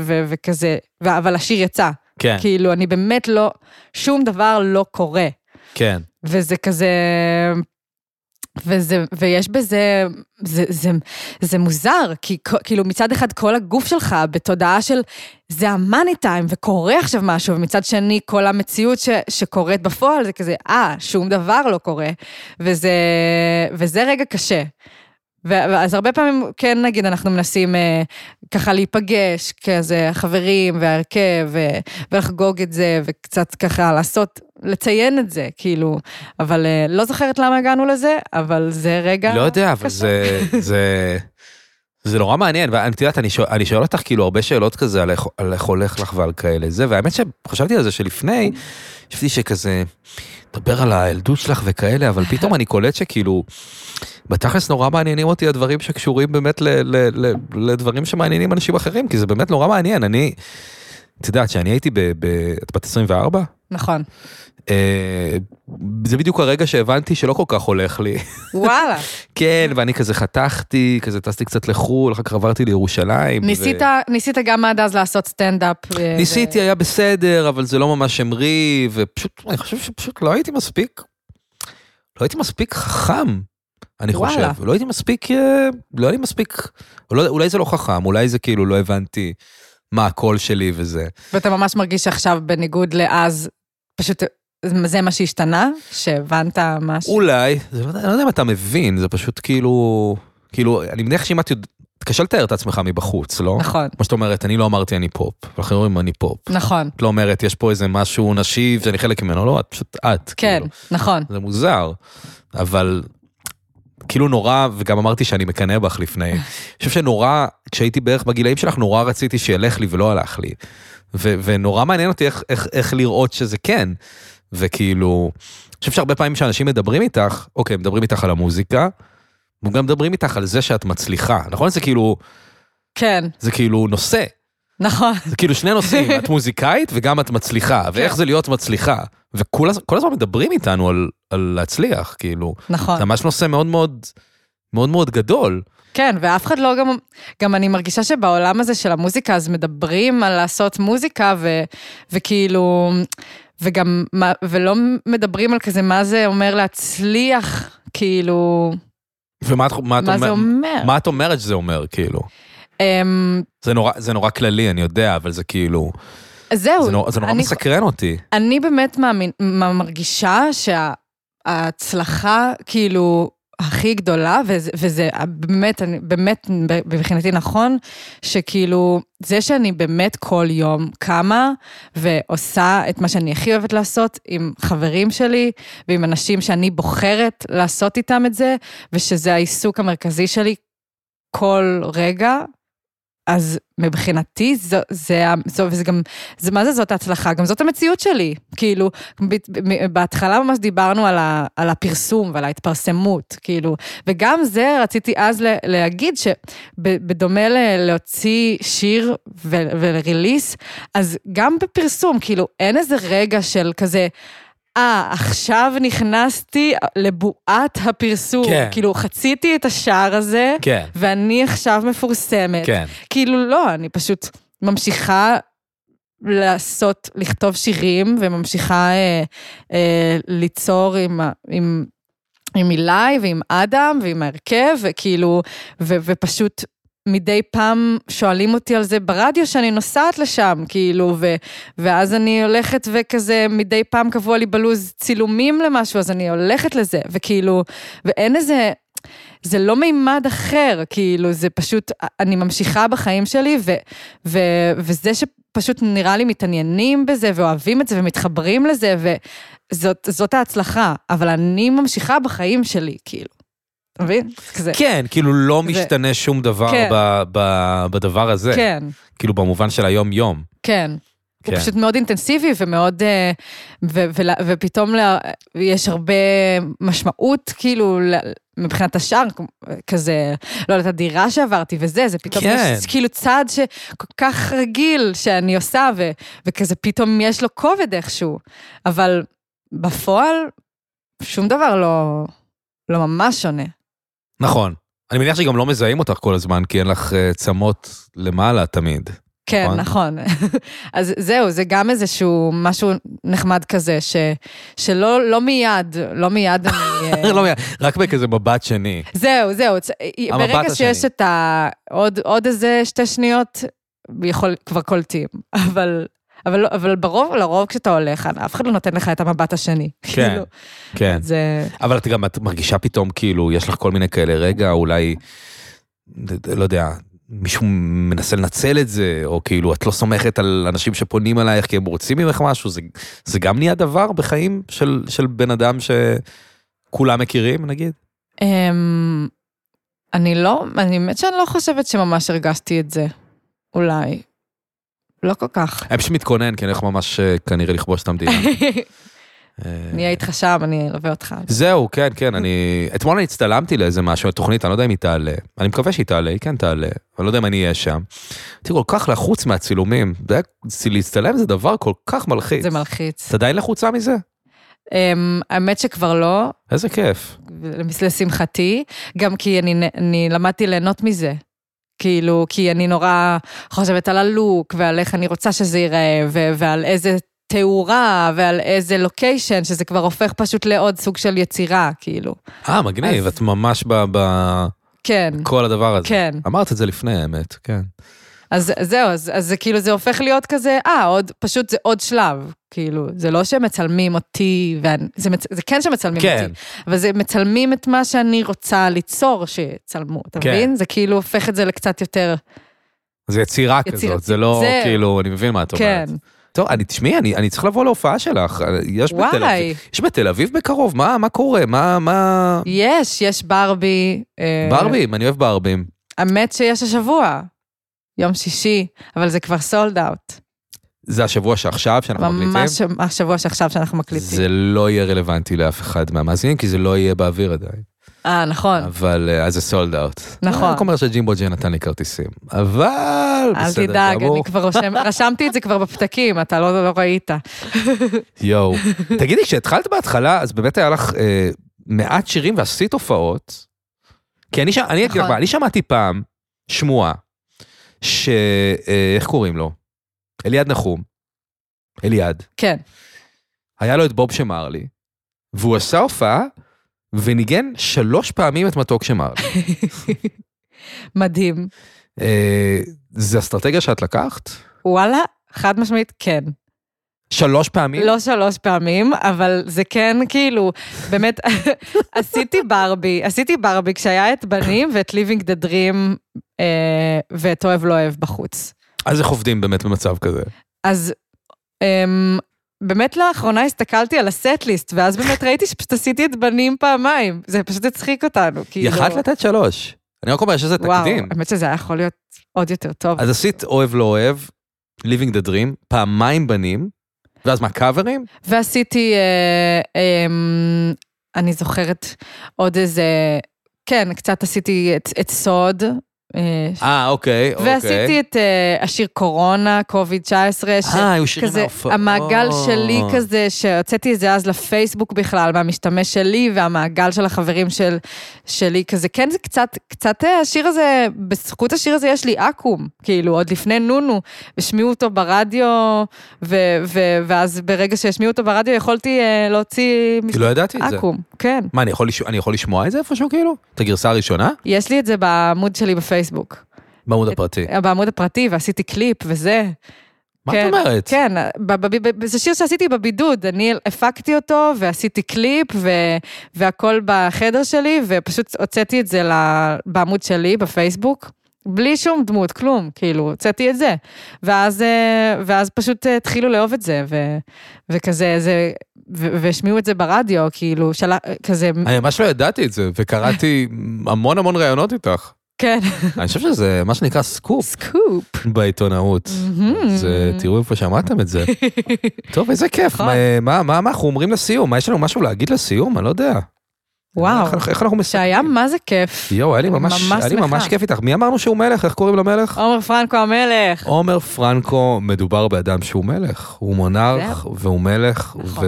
ו- וכזה, ו- אבל השיר יצא. כן. כאילו, אני באמת לא, שום דבר לא קורה. כן. וזה כזה... וזה, ויש בזה, זה, זה, זה מוזר, כי כאילו מצד אחד כל הגוף שלך בתודעה של זה המאני טיים וקורה עכשיו משהו, ומצד שני כל המציאות ש, שקורית בפועל זה כזה, אה, שום דבר לא קורה, וזה, וזה רגע קשה. ואז הרבה פעמים, כן נגיד, אנחנו מנסים אה, ככה להיפגש, כזה חברים והרכב, ו- ולחגוג את זה, וקצת ככה לעשות, לציין את זה, כאילו, אבל אה, לא זוכרת למה הגענו לזה, אבל זה רגע... לא יודע, אבל זה, זה, זה נורא מעניין, ואת יודעת, אני, שואל, אני שואל אותך כאילו הרבה שאלות כזה על איך, על איך הולך לך ועל כאלה זה, והאמת שחשבתי על זה שלפני, חשבתי שכזה, מדבר על הילדות שלך וכאלה, אבל פתאום אני קולט שכאילו... בתכלס נורא מעניינים אותי הדברים שקשורים באמת ל, ל, ל, לדברים שמעניינים אנשים אחרים, כי זה באמת נורא מעניין. אני, את יודעת שאני הייתי ב... ב את בת 24? נכון. אה, זה בדיוק הרגע שהבנתי שלא כל כך הולך לי. וואלה. <laughs> כן, ואני כזה חתכתי, כזה טסתי קצת לחו"ל, אחר כך עברתי לירושלים. ניסית, ו... ניסית גם עד אז לעשות סטנדאפ. אה, ניסיתי, ו... היה בסדר, אבל זה לא ממש המריא, ופשוט, אני חושב שפשוט לא הייתי מספיק, לא הייתי מספיק חכם. אני וואלה. חושב, לא הייתי מספיק, אה, לא הייתי מספיק, אולי, אולי זה לא חכם, אולי זה כאילו לא הבנתי מה הקול שלי וזה. ואתה ממש מרגיש עכשיו בניגוד לאז, פשוט זה מה שהשתנה? שהבנת משהו? אולי, זה לא, אני לא יודע אם אתה מבין, זה פשוט כאילו, כאילו, אני מניח שאם את יודעת, קשה לתאר את עצמך מבחוץ, לא? נכון. כמו שאת אומרת, אני לא אמרתי אני פופ, ואחרים אומרים אני פופ. נכון. את לא אומרת, יש פה איזה משהו נשי ואני חלק ממנו, לא, את פשוט את. כן, כאילו. נכון. זה מוזר, אבל כאילו נורא, וגם אמרתי שאני מקנא בך לפני, <laughs> אני חושב שנורא, כשהייתי בערך בגילאים שלך, נורא רציתי שילך לי ולא הלך לי. ו- ונורא מעניין אותי איך, איך, איך לראות שזה כן. וכאילו, אני חושב שהרבה פעמים שאנשים מדברים איתך, אוקיי, מדברים איתך על המוזיקה, וגם מדברים איתך על זה שאת מצליחה, נכון? זה כאילו... כן. זה כאילו נושא. נכון. זה כאילו שני נושאים, את מוזיקאית וגם את מצליחה, כן. ואיך זה להיות מצליחה. וכל הזמן מדברים איתנו על, על להצליח, כאילו. נכון. זה ממש נושא מאוד מאוד, מאוד מאוד גדול. כן, ואף אחד לא גם, גם אני מרגישה שבעולם הזה של המוזיקה, אז מדברים על לעשות מוזיקה, ו, וכאילו, וגם, ולא מדברים על כזה מה זה אומר להצליח, כאילו... ומה את, מה את מה אומר, זה אומר? מה את אומרת שזה אומר, כאילו? Um, זה נורא, זה נורא כללי, אני יודע, אבל זה כאילו... זהו. זה נורא, זה נורא אני, מסקרן אותי. אני באמת מאמין, מרגישה שההצלחה, כאילו, הכי גדולה, וזה, וזה באמת, אני, באמת, מבחינתי נכון, שכאילו, זה שאני באמת כל יום קמה ועושה את מה שאני הכי אוהבת לעשות עם חברים שלי ועם אנשים שאני בוחרת לעשות איתם את זה, ושזה העיסוק המרכזי שלי כל רגע, אז מבחינתי, זו, זה, זו, וזה גם, זה, מה זה זאת ההצלחה? גם זאת המציאות שלי. כאילו, בהתחלה ממש דיברנו על, ה, על הפרסום ועל ההתפרסמות, כאילו, וגם זה רציתי אז להגיד שבדומה להוציא שיר ולריליס, אז גם בפרסום, כאילו, אין איזה רגע של כזה, אה, עכשיו נכנסתי לבועת הפרסום. כן. כאילו, חציתי את השער הזה, כן. ואני עכשיו מפורסמת. כן. כאילו, לא, אני פשוט ממשיכה לעשות, לכתוב שירים, וממשיכה אה, אה, ליצור עם, עם, עם אילי ועם אדם ועם ההרכב, וכאילו, ו, ופשוט מדי פעם שואלים אותי על זה ברדיו שאני נוסעת לשם, כאילו, ו, ואז אני הולכת וכזה, מדי פעם קבוע לי בלוז צילומים למשהו, אז אני הולכת לזה, וכאילו, ואין איזה, זה לא מימד אחר, כאילו, זה פשוט, אני ממשיכה בחיים שלי, ו, ו, וזה שפשוט נראה לי מתעניינים בזה, ואוהבים את זה, ומתחברים לזה, וזאת ההצלחה, אבל אני ממשיכה בחיים שלי, כאילו. אתה מבין? כזה. כן, כאילו לא משתנה שום דבר כן. בדבר הזה. כן. כאילו במובן של היום-יום. כן. הוא כן. פשוט מאוד אינטנסיבי ומאוד, אה, ופתאום יש הרבה משמעות, כאילו, מבחינת השאר, כזה, לא יודעת, הדירה שעברתי וזה, זה פתאום כן. יש כאילו צעד שכל כך רגיל שאני עושה, וכזה פתאום יש לו כובד איכשהו, אבל בפועל, שום דבר לא, לא ממש שונה. נכון. אני מניח שגם לא מזהים אותך כל הזמן, כי אין לך uh, צמות למעלה תמיד. כן, נכון. נכון. <laughs> אז זהו, זה גם איזשהו משהו נחמד כזה, ש, שלא לא מיד, לא מיד אני... <laughs> אה, לא מיד, רק בכזה מבט שני. זהו, זהו. ברגע השני. שיש את ה... עוד, עוד איזה שתי שניות, יכול, כבר קולטים. <laughs> אבל אבל, אבל ברוב, לרוב כשאתה הולך, אף אחד לא נותן לך את המבט השני. כן, <laughs> כאילו, כן. זה... אבל את גם, את מרגישה פתאום כאילו, יש לך כל מיני כאלה רגע, אולי, לא יודע, מישהו מנסה לנצל את זה, או כאילו, את לא סומכת על אנשים שפונים אלייך כי הם רוצים ממך משהו, זה, זה גם נהיה דבר בחיים של, של בן אדם שכולם מכירים, נגיד? אמ, אני לא, אני באמת שאני לא חושבת שממש הרגשתי את זה, אולי. לא כל כך. אני פשוט מתכונן, כי אני הולך ממש אה, כנראה לכבוש את המדינה. <laughs> אני אהיה איתך שם, אני אלווה אותך. זהו, כן, כן, אני... אתמול אני הצטלמתי לאיזה משהו, תוכנית, אני לא יודע אם היא תעלה. אני מקווה שהיא תעלה, היא כן תעלה, אני לא יודע אם אני אהיה שם. הייתי כל כך לחוץ מהצילומים. להצטלם זה דבר כל כך מלחיץ. זה מלחיץ. את עדיין לחוצה מזה? אמ, האמת שכבר לא. איזה כיף. לשמחתי, גם כי אני למדתי ליהנות מזה. כאילו, כי אני נורא חושבת על הלוק, ועל איך אני רוצה שזה ייראה, ו- ועל איזה תאורה, ועל איזה לוקיישן, שזה כבר הופך פשוט לעוד סוג של יצירה, כאילו. אה, מגניב, אז... את ממש ב... ב... כן. כל הדבר הזה. כן. אמרת את זה לפני, האמת, כן. אז זהו, אז, אז זה כאילו, זה הופך להיות כזה, אה, עוד, פשוט זה עוד שלב. כאילו, זה לא שמצלמים אותי, ואני, זה, מצ, זה כן שמצלמים כן. אותי, אבל זה מצלמים את מה שאני רוצה ליצור שיצלמו, אתה כן. מבין? זה כאילו הופך את זה לקצת יותר... זה יצירה יציר, כזאת, זה לא זה... כאילו, אני מבין מה את אומרת. כן. טוב, אני, תשמעי, אני, אני צריך לבוא להופעה שלך. יש וואי. בתל אביב, יש בתל אביב בקרוב, מה, מה קורה? מה, מה... יש, יש ברבי. אה, ברבים, אני אוהב ברבים. האמת שיש השבוע. יום שישי, אבל זה כבר סולד אאוט. זה השבוע שעכשיו שאנחנו ממש מקליטים? ממש השבוע שעכשיו שאנחנו מקליטים. זה לא יהיה רלוונטי לאף אחד מהמאזינים, כי זה לא יהיה באוויר עדיין. אה, נכון. אבל אז זה סולד אאוט. נכון. אני רק אומר שג'ימבו ג'י נתן לי כרטיסים. אבל בסדר גמור. אל תדאג, אני כבר רושם, <laughs> רשמתי את זה כבר בפתקים, אתה לא, לא ראית. <laughs> יואו. תגידי, כשהתחלת בהתחלה, אז באמת היה לך אה, מעט שירים ועשית הופעות. כי אני, אני, נכון. אני שמעתי פעם שמועה ש... אה, איך קוראים לו? אליעד נחום. אליעד. כן. היה לו את בוב שמרלי, והוא עשה הופעה וניגן שלוש פעמים את מתוק שמרלי. <laughs> מדהים. אה, זה אסטרטגיה שאת לקחת? וואלה, חד משמעית כן. שלוש פעמים? לא שלוש פעמים, אבל זה כן כאילו, באמת, <laughs> עשיתי ברבי, עשיתי ברבי כשהיה את בנים ואת דה דרים אה, ואת אוהב לא אוהב בחוץ. אז איך עובדים באמת במצב כזה? אז אמ, באמת לאחרונה הסתכלתי על הסט-ליסט, ואז באמת ראיתי שפשוט עשיתי את בנים פעמיים. זה פשוט הצחיק אותנו, כאילו... יכלת לתת שלוש. אני רק אומר שזה תקדים. וואו, האמת שזה היה יכול להיות עוד יותר טוב. אז עשית אוהב לא אוהב, Living the Dream, פעמיים בנים, ואז מה, קאברים? ועשיתי, אה, אה, אני זוכרת עוד איזה, כן, קצת עשיתי את, את סוד. אה, אה, אוקיי, אוקיי. ועשיתי את uh, השיר קורונה, קוביד 19, אה, היו שירים מההופעות. המעגל שלי כזה, שהוצאתי את זה אז לפייסבוק בכלל, מהמשתמש שלי, והמעגל של החברים של, שלי, כזה, כן, זה קצת, קצת אה, השיר הזה, בזכות השיר הזה יש לי אקו"ם, כאילו, עוד לפני נונו, השמיעו אותו ברדיו, ו, ו, ואז ברגע שהשמיעו אותו ברדיו, יכולתי אה, להוציא כי לא ידעתי את זה. אקו"ם, כן. מה, אני יכול, לש... אני יכול לשמוע את זה איפשהו כאילו? את הגרסה הראשונה? יש לי את זה בעמוד שלי בפייסבוק. בעמוד הפרטי. בעמוד הפרטי, ועשיתי קליפ וזה. מה כן, את אומרת? כן, ב- ב- ב- זה שיר שעשיתי בבידוד, אני הפקתי אותו ועשיתי קליפ ו- והכל בחדר שלי, ופשוט הוצאתי את זה בעמוד שלי בפייסבוק. בלי שום דמות, כלום, כאילו, הוצאתי את זה. ואז, אה, ואז פשוט אה, התחילו לאהוב את זה, ו, וכזה, זה, והשמיעו את זה ברדיו, כאילו, של, כזה, אני ממש לא ידעתי את זה, וקראתי המון המון ראיונות איתך. כן, <laughs> אני חושב שזה מה שנקרא סקופ סקופ. בעיתונאות. אז אה, תראו איפה שמעתם את זה. <laughs> טוב, איזה כיף. נכון. מה אנחנו אומרים לסיום? מה, יש לנו משהו להגיד לסיום? אני לא יודע. וואו, איך איך אנחנו מסיימים? שהיה מה זה כיף. יואו, היה לי ממש ממש היה לי ממש. כיף איתך. מי אמרנו שהוא מלך? איך קוראים למלך? עומר פרנקו המלך. עומר פרנקו מדובר באדם שהוא מלך, הוא מונרך והוא מלך, נכון.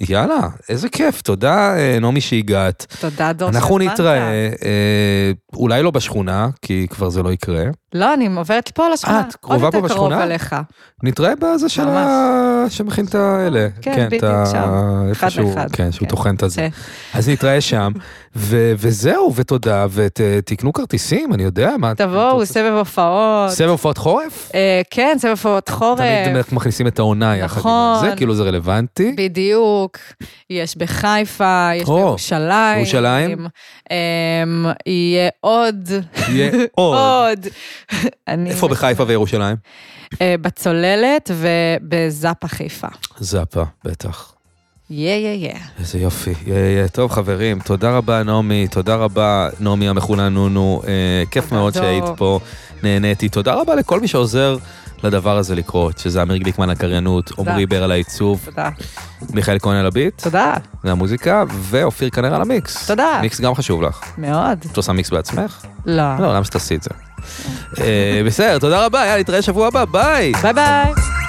ויאללה, איזה כיף, תודה אה, נעמי שהגעת. תודה, דור, אנחנו. נתראה, אה, אולי לא בשכונה, כי כבר זה לא יקרה. לא, אני עוברת פה על השכונה. את קרובה פה עוד יותר קרוב בשכונה? אליך. נתראה בזה של. ה... שמכין את האלה. כן, את בדיוק שם. אחד לאחד. כן, שהוא כן. טוחן את הזה. זה. אז נתראה שם, <laughs> ו- וזהו, ותודה, ותקנו כרטיסים, אני יודע מה. תבואו, סבב הופעות. סבב הופעות חורף? אה, כן, סבב הופעות חורף. תמיד מכניסים את העונה יחד עם נכון. זה, כאילו זה רלוונטי. בדיוק. יש בחיפה, יש או, בירושלים. ירושלים? אמ, יהיה עוד. יהיה <laughs> עוד. עוד. איפה בחיפה וירושלים? אה, בצוללת ובזאפה חיפה. זאפה, בטח. יא יא יא. איזה יופי. יה, יה, יה. טוב חברים, תודה רבה נעמי, תודה רבה נעמי המכונה נונו, אה, כיף מאוד. שהיית פה, נהניתי. תודה רבה לכל מי שעוזר לדבר הזה לקרות, שזה אמיר גליקמן הקריינות, עמרי בר על העיצוב, תודה. מיכאל כהן על הביט, תודה. זה המוזיקה, ואופיר כנראה על המיקס. תודה. מיקס גם חשוב לך. מאוד. את עושה מיקס בעצמך? לא. לא, למה שתעשי את זה? אה, בסדר, תודה רבה, יאללה, נתראה שבוע הבא, ביי! ביי ביי.